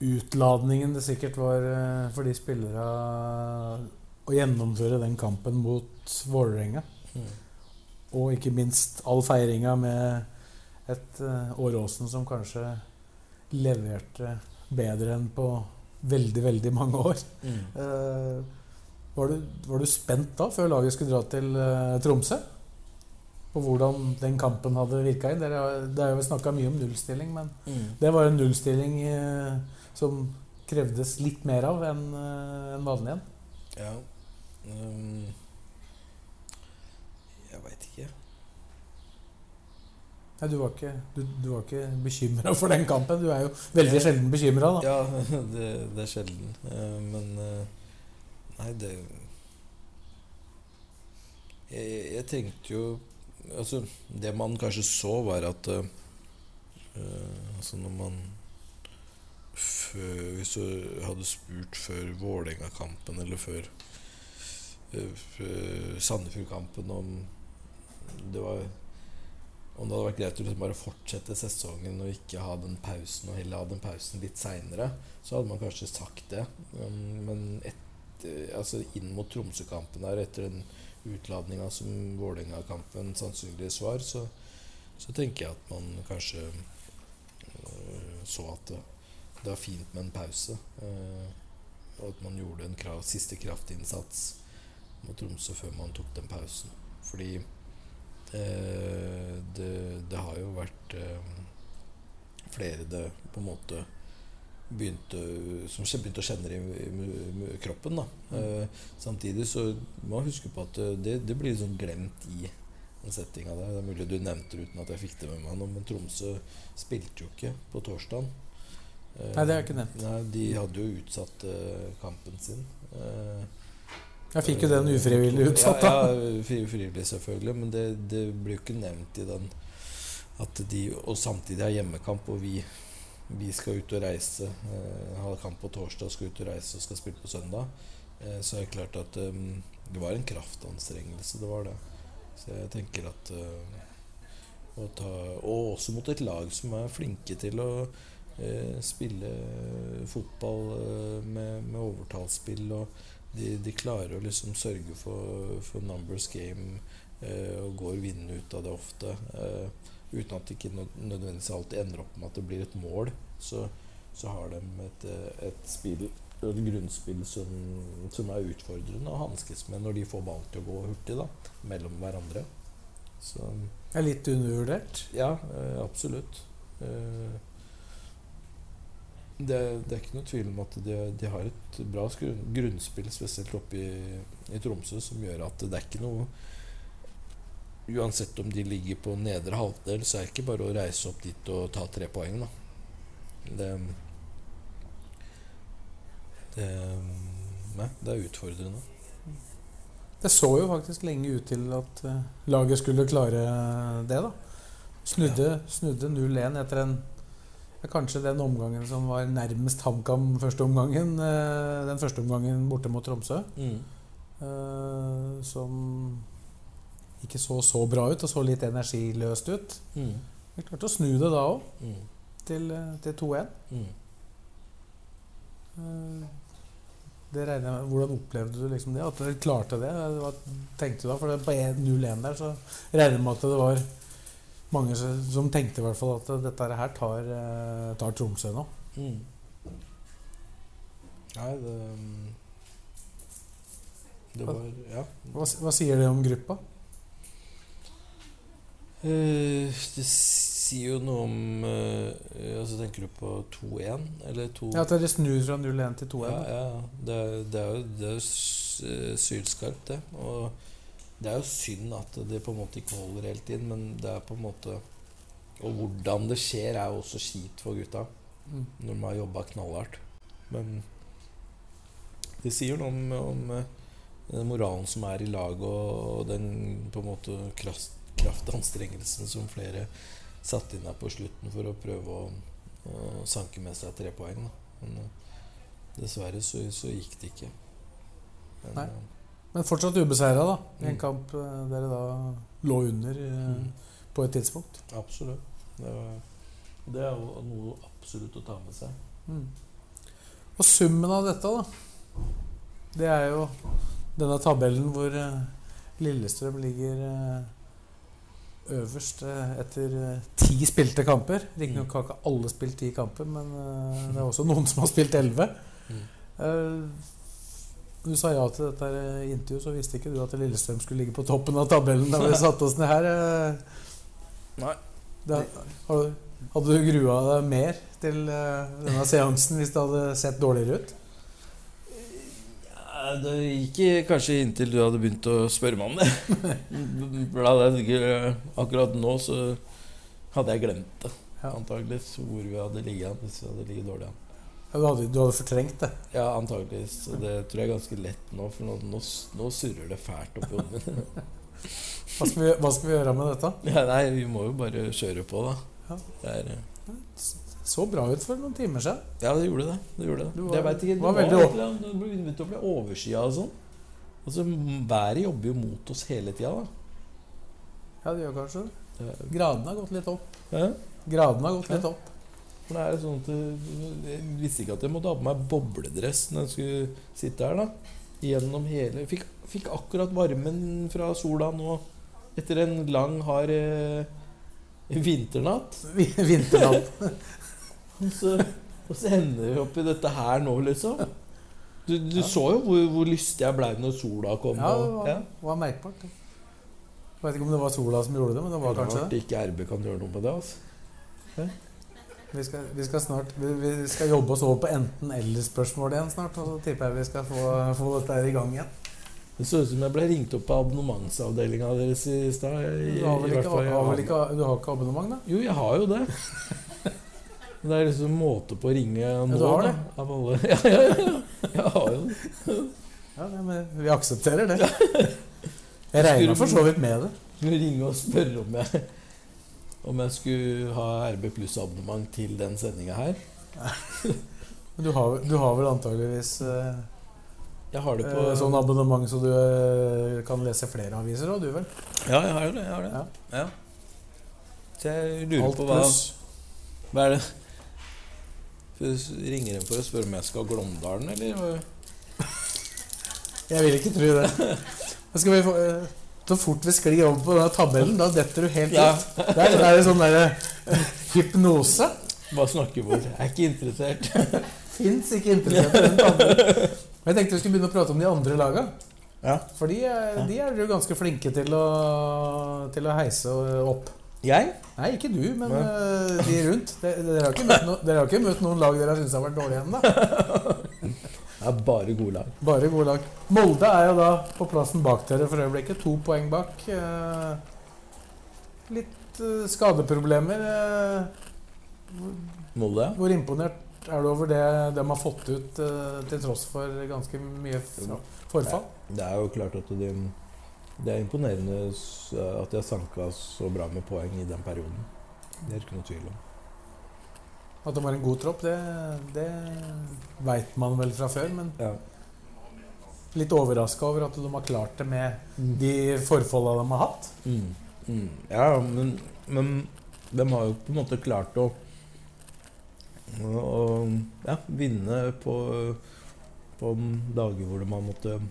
utladningen det sikkert var eh, for de spillere å gjennomføre den kampen mot Vålerenga, Mm. og ikke minst all feiringa med et uh, Åråsen som kanskje leverte bedre enn på veldig, veldig mange år. Mm. Uh, var, du, var du spent da, før laget skulle dra til uh, Tromsø? På hvordan den kampen hadde virka inn? Det er jo snakka mye om nullstilling, men Mm. det var en nullstilling eh, som krevdes litt mer av enn en vanlig en. Ja. Um, jeg veit ikke. Nei, du var ikke, du, du var ikke bekymra for den kampen. Du er jo veldig sjelden bekymra, da. Ja, det, det er sjelden. Uh, Men uh, Nei, det jeg, jeg tenkte jo Altså, det man kanskje så, var at eh, Altså, når man før, Hvis du hadde spurt før Vålerenga-kampen, eller før, uh, Sandefjord-kampen om det var om det hadde vært greit å liksom bare fortsette sesongen og ikke ha den pausen, og heller ha den pausen litt seinere, så hadde man kanskje sagt det. Men etter, altså inn mot Tromsø-kampen der, etter den utladninga som Vålerenga-kampen sannsynligvis var, så, så tenker jeg at man kanskje øh, så at det, det var fint med en pause. øh, og at man gjorde en krav, siste kraftinnsats mot Tromsø før man tok den pausen. Fordi øh, det, det har jo vært flere det på en måte begynte, som begynte å kjenne i, kroppen. Eh, samtidig så må man huske på at eh, det, det blir sånn glemt i den settinga der. Det er mulig du nevnte det uten at jeg fikk det med meg nå, men Tromsø spilte jo ikke på torsdag. Nei, det har jeg ikke nevnt. Nei, de hadde jo utsatt eh, kampen sin. Eh, Jeg fikk jo den ufrivillig utsatt, da. ja, ja frivillig selvfølgelig, men det, det blir jo ikke nevnt i den at de Og samtidig har hjemmekamp, og vi, vi skal ut og reise. Eh, har kamp på torsdag, skal ut og reise og skal spille på søndag. Eh, så er det klart at eh, det var en kraftanstrengelse. Det var det. Så jeg tenker at å ta, Og også mot et lag som er flinke til å spille fotball med, med overtallsspill. Og de, de klarer å liksom sørge for, for numbers game eh, og går vinnende ut av det ofte. Eh, uten at det ikke nødvendigvis alltid ender opp med at det blir et mål. Så, så har de et, et spill et grunnspill som, som er utfordrende å hanskes med når de får ballen til å gå hurtig da, mellom hverandre. Så Er litt undervurdert. ja, eh, absolutt. Eh, det, det er ikke noe tvil om at de, de har et bra grunn, grunnspill, spesielt oppe i, i Tromsø, som gjør at det er ikke noe Uansett om de ligger på nedre halvdel, så er det ikke bare å reise opp dit og ta tre poeng, da. Det, det Nei, det er utfordrende. Det så jo faktisk lenge ut til at eh, laget skulle klare det, da. Snudde, snudde 0-1 etter en ja, Kanskje den omgangen som var nærmest HamKam første omgangen. eh, Den første omgangen borte mot Tromsø. Mm. eh, Som ikke så så bra ut, og så litt energiløst ut. Mm. Vi klarte å snu det da òg, Mm. til, eh, til 2-1. Mm. Eh, Det regner jeg med. Hvordan opplevde du liksom det? At dere klarte det? Hva tenkte du da? For det på 1-0-1 der så regner jeg med at det var mange som tenkte i hvert fall at dette her tar, eh, tar Tromsø nå. Mm. Nei, det Det var Ja. Hva, hva sier det om gruppa? Eh, det sier jo noe om eh, altså Tenker du på 2-1? Eller 2 Ja, At dere snur fra 0-1 til 2-1? Ja, ja. Det, det er jo det er eh, sylskarpt, det. Og det er jo synd at det på en måte ikke holder helt inn, men det er på en måte Og hvordan det skjer, er jo også kjipt for gutta. Mm. Når de har jobba knallhardt. Men det sier noe om, om eh, den moralen som er i laget, og, og den på en måte kraft, kraftanstrengelsen som flere satte inn der på slutten for å prøve å, å sanke med seg tre poeng. Da. Men eh, dessverre så, så gikk det ikke. Men, Nei. eh, Men fortsatt ubeseira, da. I en Mm. kamp eh, dere da lå under Mm. på et tidspunkt. Absolutt. Det, var, det er jo noe absolutt å ta med seg. Mm. Og summen av dette, da, det er jo denne tabellen hvor Lillestrøm ligger øverst etter eh, ti spilte kamper. Riktignok har ikke alle spilt ti kamper, men eh, det er også noen som har spilt elleve. Mm. Eh, du sa ja til dette intervjuet, så visste ikke du at Lillestrøm skulle ligge på toppen av tabellen da vi satte oss ned her. Nei. Da, hadde du grua deg mer til denne seansen hvis det hadde sett dårligere ut? Det gikk kanskje inntil du hadde begynt å spørre meg om det. Akkurat nå så hadde jeg glemt det. Ja. Antakeligvis hvor vi hadde ligget an. Hvis vi hadde ligget dårlig an. Ja, Du hadde, du hadde fortrengt det. Ja, antakeligvis. Og det tror jeg er ganske lett nå, for nå, nå, nå surrer det fælt oppi hodet mitt. Hva skal, vi, hva skal vi gjøre med dette? Ja, nei, vi må jo bare kjøre på, da. Ja. Det er, eh, Så bra ut for noen timer siden. ja, det gjorde det. det, gjorde det. Du var- jeg vet ikke, det var var, veldig Det begynte å bli overskya og sånn. Altså, Været jobber jo mot oss hele tida, da. Ja, det gjør kanskje det. Gradene har gått litt opp. Ja. Gradene har gått litt opp. For det er sånn at jeg jeg visste ikke at jeg måtte ha på meg bobledress når jeg skulle sitte her. da Gjennom hele Fikk, fikk akkurat varmen fra sola nå etter en lang, hard eh, vinternatt. Vinternatt. Og så, og så ender vi opp i dette her nå, liksom. Du, du så jo hvor, hvor lystig jeg blei når sola kom. Ja, det var, ja. var merkbart. Jeg vet ikke om det var sola som gjorde det, men det var kanskje det. ikke RB kan gjøre noe med det. altså Vi skal, vi skal snart vi, vi skal jobbe oss over på enten-eller-spørsmål igjen snart. Og så tipper jeg vi skal få, få dette her i gang igjen. Det så ut som jeg ble ringt opp av abonnementsavdelinga deres i stad. Du du har ikke abonnement, da? Jo, jeg har jo det. Det er liksom måte på å ringe nå, Ja, du har det? Av alle. Ja, ja, ja. Jeg har jo det. Ja, men Vi aksepterer det. Jeg regner for så vidt med det. Skulle ringe og spørre om jeg om jeg skulle ha RB pluss-abonnement til den sendinga her. Men Du har, du har vel antageligvis eh, Jeg har det på eh, sånn abonnement så du eh, kan lese flere aviser òg, du vel? Ja, jeg har jo det. Jeg har det. Ja. Ja. Så jeg lurer Alt på hva. Hva er det? For- Ringer de for å spørre om jeg skal Glåmdalen, eller? Jeg vil ikke tro det. Skal vi få, eh, så fort vi sklir over på denne tabellen, da detter du helt Ja. ut. Der er det sånn derre hypnose. Bare snakke bort. Jeg er ikke interessert. Fins ikke interessert i den tabellen. Men Jeg tenkte vi skulle begynne å prate om de andre laga. Ja. For de er, de er jo ganske flinke til å, til å heise opp. Jeg? Nei, ikke du, men eh, de rundt. Dere, dere, har no, dere har ikke møtt noen lag dere har syntes har vært dårlige ennå. Det er bare gode lag. Bare gode lag. Molde er jo da på plassen bak dere for øyeblikket. To poeng bak. Uh, litt uh, skadeproblemer. Molde? hvor imponert er du over det de har fått ut til tross for ganske mye forfall? Det er jo klart at de, det er imponerende at de har sanka så bra med poeng i den perioden. Det er ikke noe tvil om. At det var en god tropp, det, det veit man vel fra før. Men Ja. litt overraska over at de har klart det med de forfolda de har hatt. Mm. Mm. Ja, men, men de har jo på en måte klart å å ja, vinne på, på dager hvor de har måttet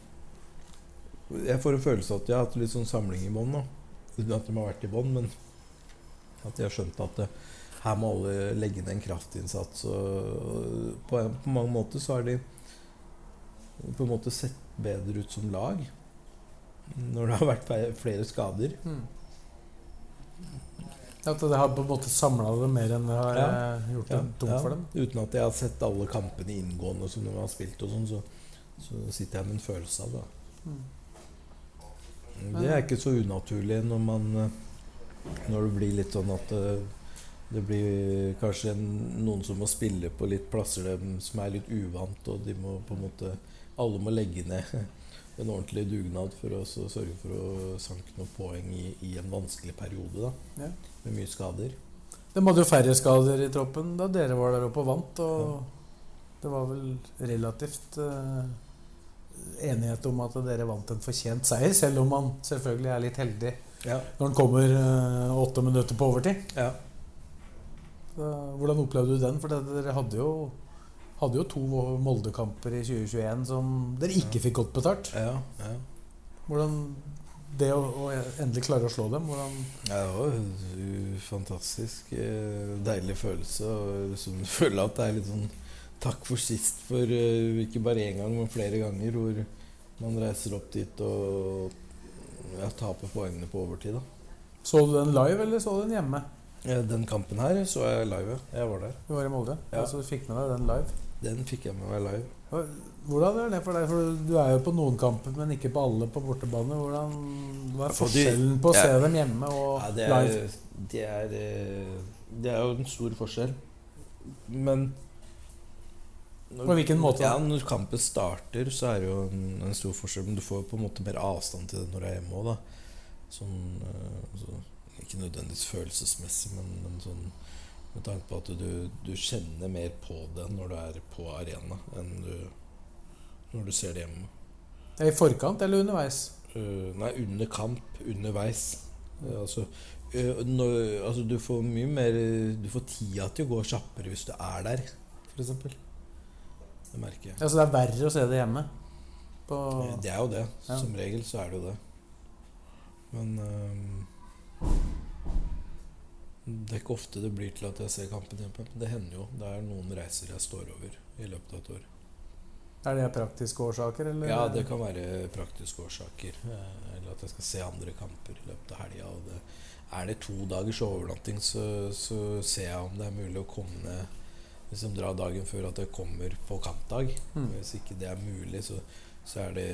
Jeg får en følelse av at de har hatt litt sånn samling i bånn. Uten at de har vært i bånn, men at de har skjønt at det, her må alle legge ned en kraftinnsats. Og på, på mange måter så har de på en måte sett bedre ut som lag. Når det har vært flere skader. At det har på en måte samla det mer enn det har Ja. eh, gjort det tungt for dem. Uten at jeg har sett alle kampene inngående som de har spilt, og sånn, så, så sitter jeg med en følelse av det. Mm. Det er ikke så unaturlig når man eh, Når det blir litt sånn at eh, det blir kanskje en, noen som må spille på litt plasser de, som er litt uvant, og de må på en måte Alle må legge ned en ordentlig dugnad for å så sørge for å sanke noen poeng i, i en vanskelig periode, da. Ja. Med mye skader. De hadde jo færre skader i troppen da dere var der oppe og vant. Og det var vel relativt eh, enighet om at dere vant en fortjent seier, selv om man selvfølgelig er litt heldig Ja. når den kommer eh, åtte minutter på overtid. ja. Hvordan opplevde du den? For det, dere hadde jo, hadde jo to Molde-kamper i 2021 som dere ikke fikk godt betalt. ja, ja. Hvordan det å, å endelig klare å slå dem, hvordan Ja, det var en fantastisk eh, deilig følelse. som liksom føle at det er litt sånn takk for sist for uh, ikke bare én gang, men flere ganger. Hvor man reiser opp dit og ja, taper poengene på overtid. da. Så du den live, eller så du den hjemme? Den kampen her så jeg live. ja. Jeg var der. Du var i Molde? Ja. Altså, du fikk med deg den live? Den fikk jeg med meg live. Hvordan er det for deg? For du er jo på noen kamper, men ikke på alle på bortebane. Hvordan, hva er forskjellen på å se dem hjemme og Ja, det, live? er, det, er, eh, det er jo en stor forskjell. Men På hvilken måte? Ja, Når kampen starter, så er det jo en, en stor forskjell. Men du får på en måte mer avstand til det når du er hjemme òg. Sånn altså, Ikke nødvendigvis følelsesmessig, men, men sånn med tanke på at du, du kjenner mer på det når du er på arena, enn du når du ser det hjemme. I forkant eller underveis? Uh, nei, under kamp, underveis. Uh, altså, uh, når, altså Du får mye mer Du får tida til å gå kjappere hvis du er der, f.eks. Det merker jeg. Altså, det er verre å se det hjemme. På, Det er jo det. Ja. Som regel så er det jo det. Men um, Det er ikke ofte det blir til at jeg ser kampen hjemme. Det hender jo. Det er noen reiser jeg står over i løpet av et år. er det praktiske årsaker, eller? Ja, det kan være praktiske årsaker. eh, Eller at jeg skal se andre kamper i løpet av helga. Er det to dagers overnatting, så, så ser jeg om det er mulig å komme ned Liksom dra dagen før at jeg kommer på kampdag. Mm. Hvis ikke det er mulig, så, så er det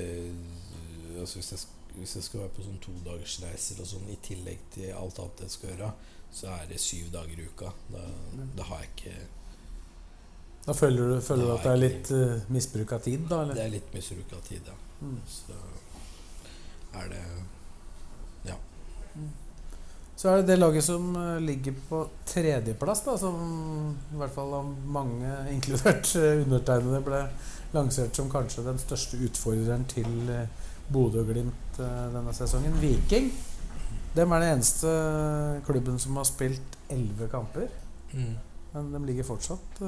altså hvis, jeg, hvis jeg skal være på sånn todagersreiser og sånn i tillegg til alt annet jeg skal gjøre, så er det syv dager i uka. Da, da har jeg ikke Da føler du, føler du at det er litt uh, misbruk av tid, da? Det er litt misbruk av tid, ja. Mm. Så er det Så er det det laget som eh, ligger på tredjeplass, da, som i hvert fall av mange, inkludert eh, undertegnede, ble lansert som kanskje den største utfordreren til eh, Bodø-Glimt denne sesongen. Viking. Dem er den eneste klubben som har spilt elleve kamper. Mm. Men de ligger fortsatt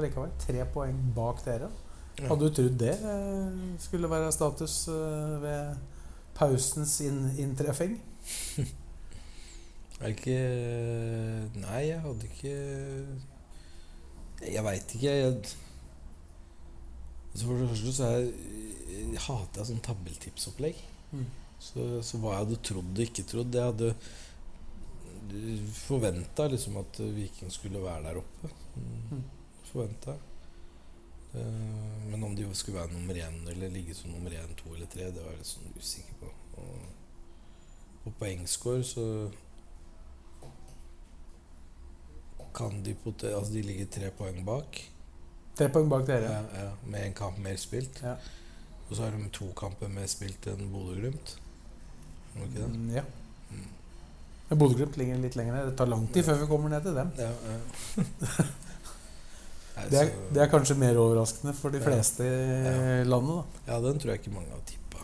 likevel tre poeng bak dere. Hadde du trodd det skulle være status ved pausens inntreffing? Er det ikke Nei, jeg hadde ikke Jeg veit ikke. Jeg, altså for det første så er jeg, hater jeg sånn tabeltipsopplegg. Mm. Så, så hva jeg hadde trodd og ikke trodd Jeg hadde forventa liksom at Viking skulle være der oppe. Mm. Forventa. Eh, Men om de skulle være nummer én eller ligge som nummer én, to eller tre, det var jeg litt sånn usikker på. Og på poengscore så kan de pote... Altså, de ligger tre poeng bak. Tre poeng bak dere. Ja, ja, med en kamp mer spilt. Ja. Og så har de to kamper mer spilt enn Bodø-Glimt. Det? Mm, ja. Men Bodø-Glimt ligger litt lenger ned. Det tar lang tid før vi kommer ned til dem. Ja, ja. Det er, det er kanskje mer overraskende for de Ja. fleste i Ja. landet. Ja, den tror jeg ikke mange har tippa.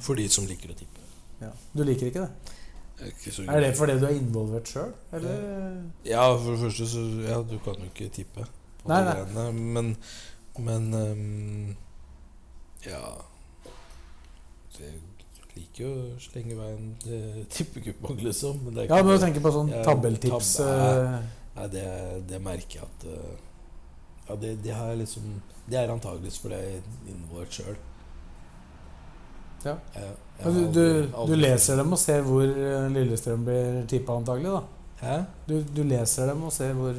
For de som liker å tippe. ja. Du liker ikke det? Er, Er det fordi du er involvert sjøl, eller? Ja, for det første så Ja, du kan jo ikke tippe på Nei, de greiene. Men Men um, Ja Jeg liker jo å slenge veien til tippekupong, liksom. Men det Ja, men du tenker på sånn tabelltips Tab eh, Nei, det, det merker jeg at eh, Ja, det, det har jeg liksom Det er antakeligvis fordi jeg er involvert sjøl. Ja. Jeg, jeg du, du, aldri- du leser dem og ser hvor eh, Lillestrøm blir tippa, antagelig? da Hæ? du, du leser dem og ser hvor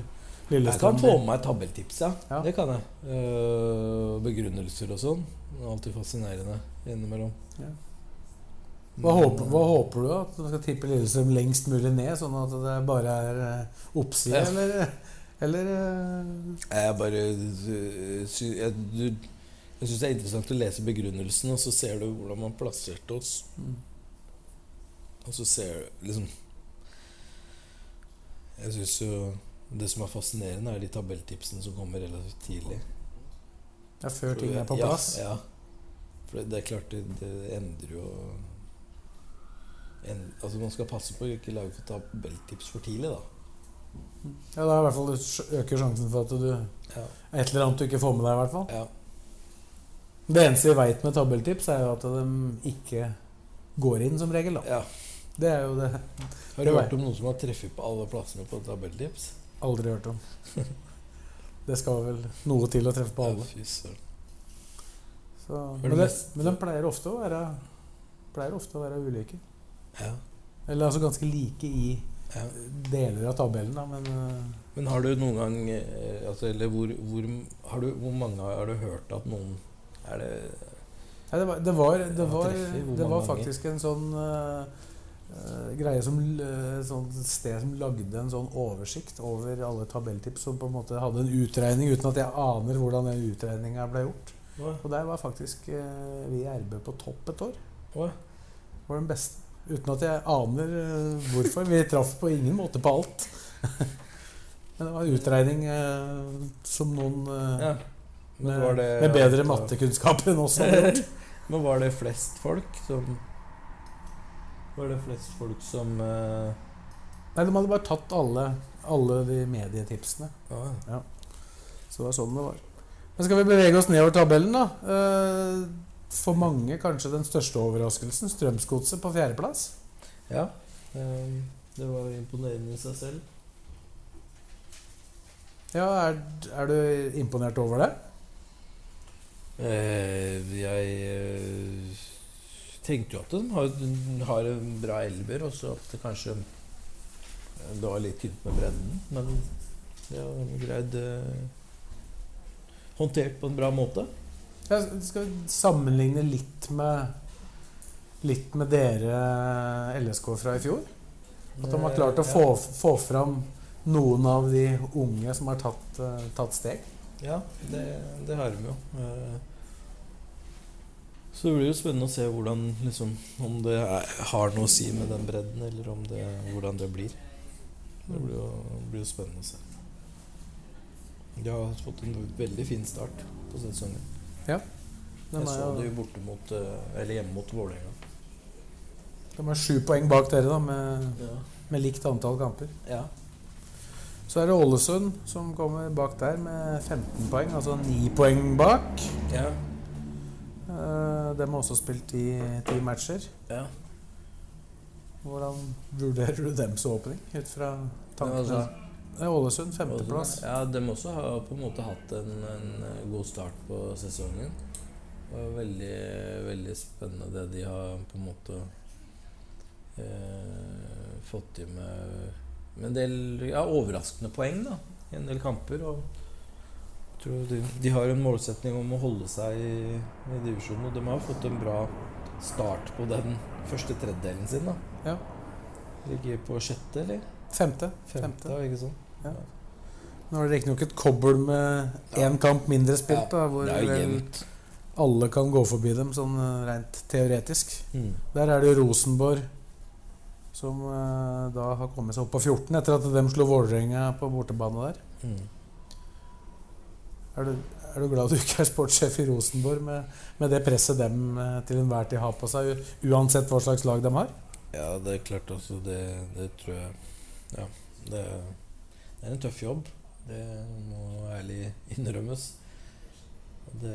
Lillestrøm Jeg kan få med meg tabelltips, ja. Ja. Det kan jeg. Uh, begrunnelser og sånn. Alltid fascinerende innimellom. Ja. Hva håper, hva håper du? At du skal tippe Lillestrøm lengst mulig ned, sånn at det bare er eh, oppside, Ja. eller, eller Jeg bare Jeg, du, jeg syns det er interessant å lese begrunnelsen, og så ser du hvordan man plasserte oss. Mm. Og så ser du liksom Jeg syns jo det som er fascinerende, er de tabelltipsene som kommer relativt tidlig. Ja, før ting er på plass? Ja, For det, det er klart, det, det endrer jo en, Altså Man skal passe på å ikke lage for tabelltips for tidlig, da. Ja, da i hvert fall øker sjansen for at du Ja, et eller annet du ikke får med deg. i hvert fall ja. Det eneste vi veit med tabelltips, er jo at de ikke går inn, som regel. da ja. Det er jo det Har du det hørt om noen som har treffet på alle plassene på tabelltips? aldri hørt om. Det skal vel noe til å treffe på alle. Ja, fy søren. Men, det men de pleier ofte å være ofte å være ulike. Ja, Eller altså ganske like i ja. deler av tabellen, da, men eh, Men har du noen gang eh, altså, Eller hvor, hvor, har du, hvor mange har du hørt at noen Er det Nei, det var, det var, det var, det var faktisk en sånn eh, eh, greie som uh, sånn sted som lagde en sånn oversikt over alle tabelltips, som på en måte hadde en utregning uten at jeg aner hvordan den utregninga ble gjort. Hva? Og der var faktisk uh, vi i RB på topp et år. Hva? Var den beste. Uten at jeg aner uh, hvorfor. Vi traff på ingen måte på alt. Men det var en utregning eh, som noen Ja. Med, det, med bedre mattekunnskaper enn oss hadde gjort. Men var det flest folk som Var det flest folk som uh... Nei, de hadde bare tatt alle, alle de medietipsene. ah, Så det var sånn det var. Men skal vi bevege oss nedover tabellen, da? Uh, For mange kanskje den største overraskelsen. Strømsgodset på fjerdeplass. Ja. eh, det var imponerende i seg selv. Ja, er, er du imponert over det? Eh, jeg eh, tenkte jo at de har, har en bra elver, og så at det kanskje eh, det var litt tynt med bredden. Men det har greid håndtert på en bra måte. Ja, skal vi sammenligne litt med Litt med dere LSK fra i fjor? At de har klart å få, få fram noen av de unge som har tatt, tatt steg? Ja, det, det har de jo. Eh, Så det blir jo spennende å se hvordan liksom, om det er, har noe å si med den bredden, eller om det, hvordan det blir. Det blir jo, blir jo spennende å se. De har fått en veldig fin start på sesongen. Ja. De Jeg så det jo, borte mot eh, Eller hjemme mot Vålerenga. de er sju poeng bak dere, da, med, Ja. med likt antall kamper. ja. Så er det Ålesund som kommer bak der med 15 poeng, altså 9 poeng bak. Ja. Eh, De har også spilt ti, ti matcher. ja. Hvordan vurderer du dems åpning ut fra tankene? altså, Ålesund, femteplass. Ja, de også har på en måte hatt en, en eh, god start på sesongen. Det var veldig, veldig spennende det de har på en måte eh, fått til med, med en del ja, overraskende poeng da, i en del kamper. Og jeg tror de, de har en målsetning om å holde seg i, i divisjonen, og de har fått en bra start på den første tredjedelen sin. da. Ja. Ligger på sjette, eller? Femte. Femte, Femte. ja, ikke Ja. Nå er det riktignok et kobbel med én kamp mindre spilt, da, hvor vel alle kan gå forbi dem sånn eh, rent teoretisk. Mm. Der er det jo Rosenborg som eh, da har kommet seg opp på 14 etter at de slo Vålerenga på bortebane der. Mm. Er du, er du glad du ikke er sportssjef i Rosenborg med, med det presset dem eh, til enhver tid har på seg, uansett hva slags lag de har? Ja, det er klart altså det, det tror jeg Ja, det, det er en tøff jobb. Det må ærlig innrømmes. Det,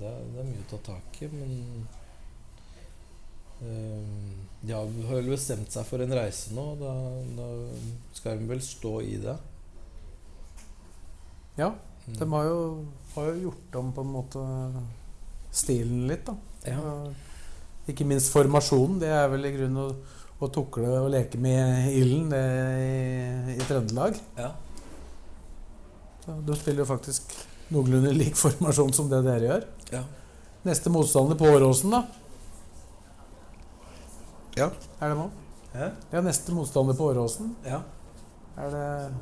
det, er, det er mye å ta tak i, men De har vel bestemt seg for en reise nå. Da, da skal de vel stå i det. Ja, Mm. de har jo, har jo gjort om på en måte stilen litt, da. Ja. Ikke minst formasjonen. Det er vel i grunnen å, å tukle og leke med ilden i, i Trøndelag. Ja. Du spiller jo faktisk noenlunde lik formasjon som det dere gjør. Ja. Neste motstander på Åråsen, da? Ja. Er det nå? Ja. Ja, neste motstander på Åråsen. ja. Er det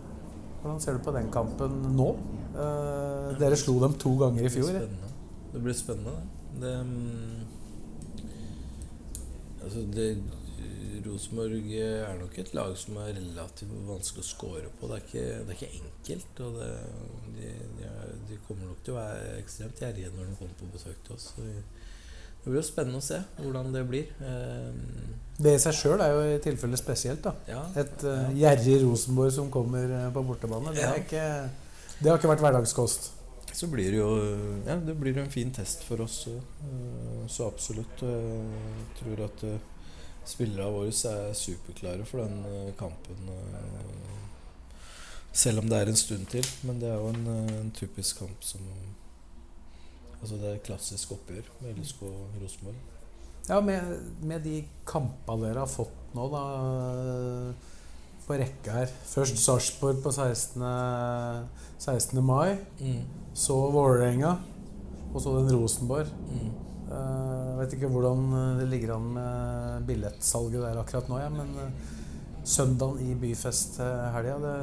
Hvordan ser du på den kampen nå? Eh, dere slo dem to ganger i fjor. Det blir spennende. Det blir spennende, det. det mm, altså det Rosenborg er nok et lag som er relativt vanskelig å score på. Det er ikke, det er ikke enkelt. Og det, de, de, er, de kommer nok til å være ekstremt gjerrige når de kommer på besøk til oss. Så vi, det blir jo spennende å se hvordan det blir. Eh, Det i seg sjøl er jo i tilfelle spesielt. da ja, Et uh, gjerrig Rosenborg som kommer eh, på bortebane. Det, er ikke, det har ikke vært hverdagskost. Så blir det jo Ja, det blir en fin test for oss. Så absolutt. Jeg tror at spillerne våre er superklare for den kampen. Selv om det er en stund til. Men det er jo en, en typisk kamp som Altså det er et klassisk oppgjør med LSK og Rosenborg. Ja, med, med de kampene dere har fått nå, da på rekke her Først Sarpsborg på 16. 16. mai. Så Vålerenga. Og så den Rosenborg. Mm. Uh, vet ikke hvordan det ligger an med billettsalget der akkurat nå, ja, men uh, søndagen i byfest til helga det,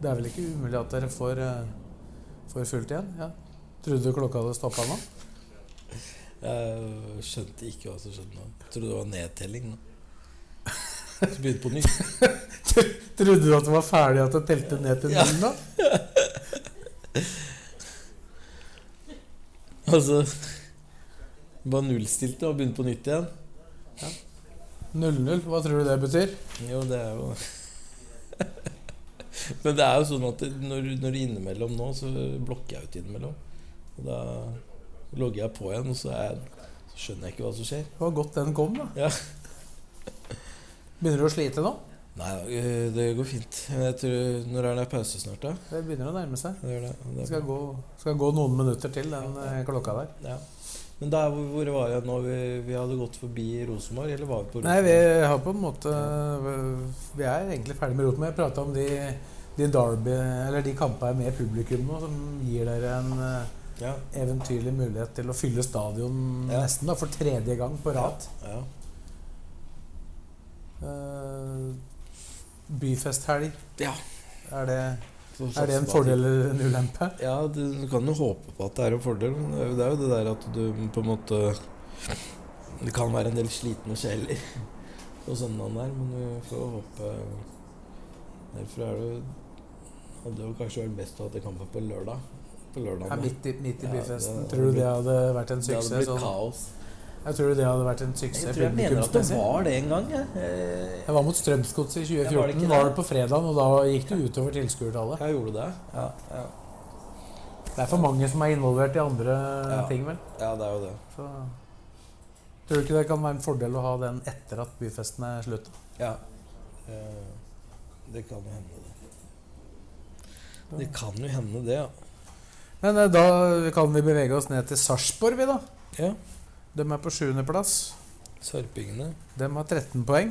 det er vel ikke umulig at dere får, uh, får fullt igjen? Ja. Trodde du klokka hadde stoppa nå? Jeg skjønte ikke hva som skjedde nå. Jeg trodde det var nedtelling nå. Så begynte på nytt. Trodde du at det var ferdig at det telte ned til null? da? Altså Bare nullstilte og begynte på nytt igjen. 0-0, hva tror du det betyr? Jo, det er jo Men det er jo sånn at når, når innimellom nå, så blokker jeg ut innimellom. Og da logger jeg på igjen, og så, er, så skjønner jeg ikke hva som skjer. Det var godt den kom, da. Ja. Begynner du å slite nå? Nei, øh, det går fint. Tror, Når er det pause snart, da? Det begynner å nærme seg. Det det. Det skal gå, skal gå noen minutter til, den ja. klokka der. ja. Men der, hvor, var jeg nå? Vi, vi hadde gått forbi Rosenborg, eller var vi på Nei, vi har på en måte Vi er egentlig ferdig med Rotenborg. Jeg prata om de, de derby, eller de kampene med publikum nå, som gir dere en eh, Ja. eventyrlig mulighet til å fylle stadion Ja. nesten da, for tredje gang på rad. Ja. Uh, byfesthelg, ja. er det, er det en fordel eller en ulempe? Ja, du, du kan jo håpe på at det er en fordel. men Det er jo det, er der at du på en måte Det kan være en del slitne sjeler på søndagen der, men vi får håpe Derfor er det hadde jo kanskje vært best å ha kampen på lørdag. På Ja, midt i, midt i byfesten. tror du det hadde vært en Det hadde blitt sånn? kaos. Jeg tror det hadde vært en Jeg suksess tror jeg mener at det var det en gang. Jeg, Eh, Jeg var mot Strømsgodset i 2014. var det 2014. ikke var det? på fredagen, og da gikk det utover tilskuertallet. jeg gjorde det. Ja, ja. Det er for mange som er involvert i andre Ja. ting, vel. ja, det er jo det. Så Tror du ikke det kan være en fordel å ha den etter at byfesten er slutt? Ja. Eh, Det kan jo hende, det. Det kan jo hende, det, ja. Men eh, da kan vi bevege oss ned til Sarpsborg, vi, da. ja. De er på sjuendeplass. Sarpingene. De har 13 poeng.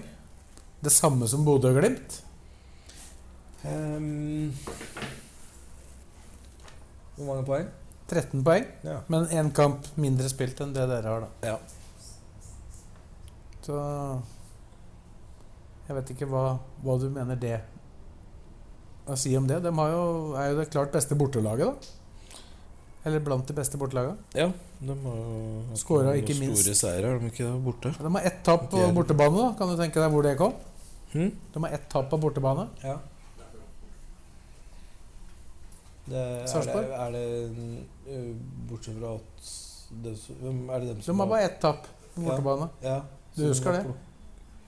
Det samme som Bodø og Glimt. Um, hvor mange poeng? 13 poeng, Ja. men én kamp mindre spilt enn det dere har, da. Ja. Så Jeg vet ikke hva, hva du mener det å si om det. De har jo, er jo det klart beste bortelaget, da. Eller blant de beste bortelaga. ja. De har jo ikke minst. Store seire, har de ikke? Borte. De har ett tap på bortebane. da Kan du tenke deg hvor det kom? Hmm? De har ett tap på bortebane. Ja. Det, er, det, er det Bortsett fra at det, er det dem De som har bare ett tap på bortebane. ja, Du husker det?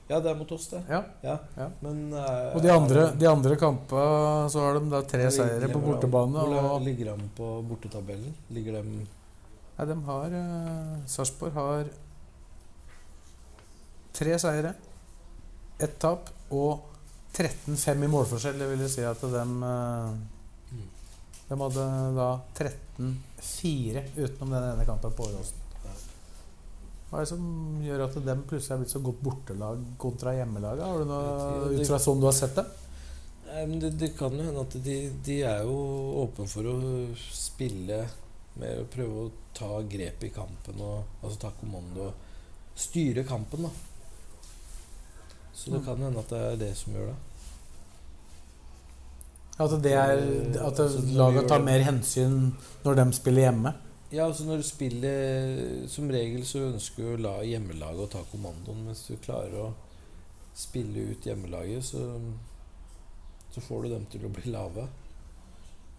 Ja, det er mot oss, det. Ja. Ja. Ja. Men uh, Og de andre, de andre kampene så har de da tre seire på bortebane. Hvor Og ligger de på bortetabellen? Ligger de Nei, de har uh, Sarpsborg har tre seire, ett tap og 13-5 i målforskjell. Det vil si at de uh, De hadde da 13-4 utenom den ene kampen på Åråsen. Hva er det som gjør at dem plutselig er blitt så godt bortelag kontra hjemmelaget? Har du noe ut fra sånn du har sett dem? Det, det kan jo hende at de, de er jo åpne for å spille med å prøve å ta grep i kampen og altså ta kommando og styre kampen, da. Så det Mm. kan hende at det er det som gjør det. At det er At Altså, laget tar mer hensyn når de spiller hjemme? Ja, altså når du spiller Som regel så ønsker du å la hjemmelaget å ta kommandoen, mens du klarer å spille ut hjemmelaget, så, så får du dem til å bli lave.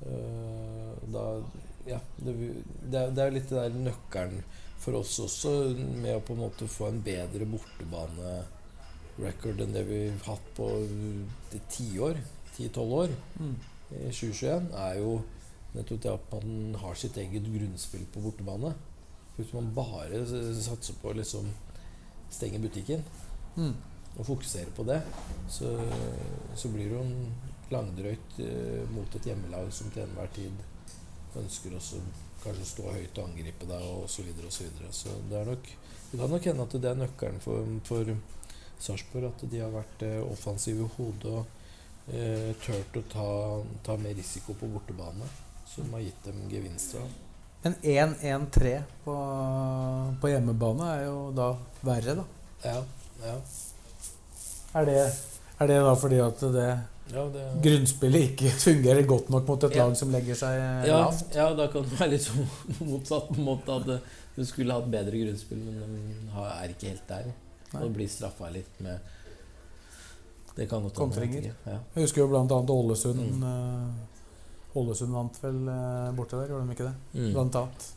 Eh, da Ja, det, det, er, er litt det der nøkkelen for oss også, med å på en måte få en bedre bortebane-record enn det vi har hatt på tiår, 10-12 år Mm. i 2021, er jo nettopp det at man har sitt eget grunnspill på bortebane. Hvis man bare satser på å liksom stenge butikken Mm. og fokusere på det, så, så blir det jo en langdrøyt uh, mot et hjemmelag som til enhver tid ønsker også kanskje stå høyt og angripe deg og så videre og så videre. Så det er nok Det kan nok hende at det er nøkkelen for, for Sarpsborg, at de har vært uh, offensive i hodet og uh, turt å ta, ta mer risiko på bortebane, som har gitt dem gevinster. Men 1-1-3 på, på hjemmebane er jo da verre, da. Ja, ja. Er det, er det da fordi at det ja, det, grunnspillet ikke fungerer godt nok mot et Ja. lag som legger seg ja, lavt? ja, da kan det være litt sånn motsatt på en måte at eh, du skulle hatt bedre grunnspill, men de er ikke helt der. Nei. Og blir straffa litt med Det kan godt Kontringer. Ja. Jeg husker jo annet Ålesund. Mm. Ålesund vant vel eh, borte der, gjorde de ikke det? Mm. Blant annet.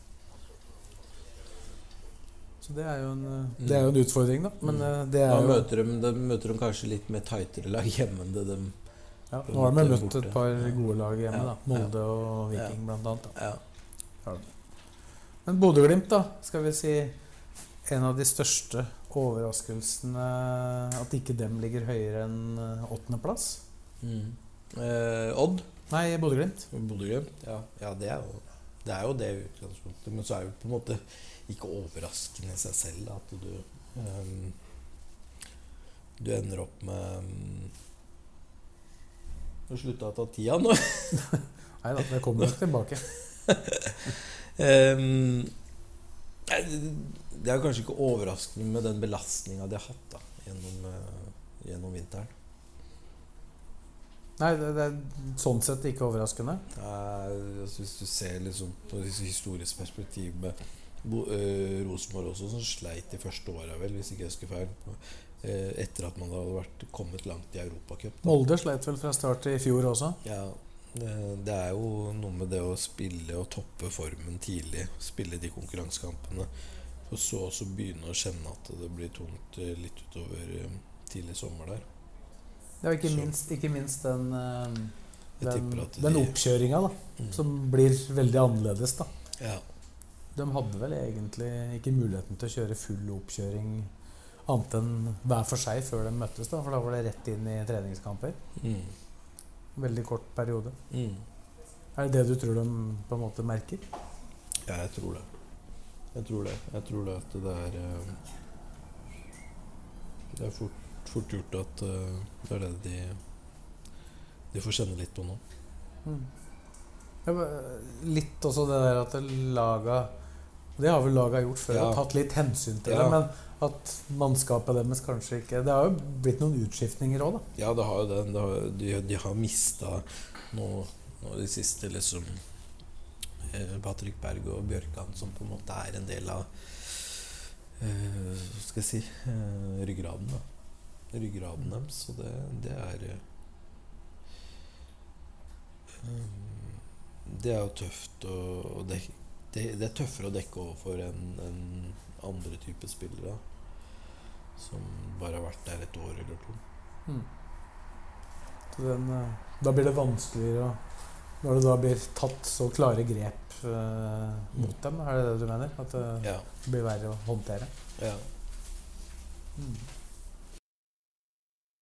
Så det er jo en, eh, Mm. det er jo en utfordring, da. Men Mm. eh, det er Da jo møter de, da møter de kanskje litt mer tightere lag hjemme enn det de ja, Nå har de borte. møtt et par gode lag hjemme, Ja, da. Molde og Viking blant annet. Da. Ja. Men Bodø-Glimt, da, skal vi si en av de største overraskelsene At ikke dem ligger høyere enn åttendeplass? Mm. Eh, Odd? Nei, Bodø-Glimt. Bodø-Glimt? Ja, ja det, er jo, det er jo det utgangspunktet. Men så er det på en måte ikke overraskende i seg selv at du um, Du ender opp med um, Du har slutta å ta tida nå. Nei da, det kommer nok tilbake. um, det, det er kanskje ikke overraskende med den belastninga de har hatt da, gjennom, eh, gjennom vinteren. Nei, det, det er sånn sett ikke overraskende. Nei, er, altså, hvis du ser liksom på historisk perspektiv med eh, Rosenborg også, som sleit de første åra, vel, hvis ikke jeg husker feil. eh, etter at man hadde vært, kommet langt i Europacup. Molde sleit vel fra start i fjor også. Ja, det, er jo noe med det å spille og toppe formen tidlig. Spille de konkurransekampene. Og så også begynne å kjenne at det blir tungt eh, litt utover tidlig sommer der. Ja, ikke minst, ikke minst den, eh, den, den oppkjøringa. Mm. Som blir veldig annerledes, da. Ja. De hadde vel egentlig ikke muligheten til å kjøre full oppkjøring annet enn hver for seg før de møttes, da. For da var det rett inn i treningskamper. Mm. Veldig kort periode. Mm. Er det det du tror de på en måte merker? Ja, jeg tror det. Jeg tror det. Jeg tror det at det er eh, Det er fort, fort gjort at uh, det er det de De får kjenne litt på nå. Mm. Ja, Litt også det der at laga Det har vel laga gjort før, Ja. og tatt litt hensyn til Ja. det. Men at mannskapet deres kanskje ikke Det har jo blitt noen utskiftninger òg, da. Ja, det har jo det. det har, de, de har mista noe i det siste liksom eh, Patrick Berg og Bjørkan, som på en måte er en del av uh, skal jeg si uh, ryggraden. da Ryggraden deres. Så det, det er eh, Det er jo tøft å dekke det, det er tøffere å dekke overfor enn en andre typer spillere. Som bare har vært der et år eller to. Mm. Så den, eh, da blir det vanskeligere Når det da blir tatt så klare grep eh, mot dem, er det det du mener? At det Ja. blir verre å håndtere? ja. Mm.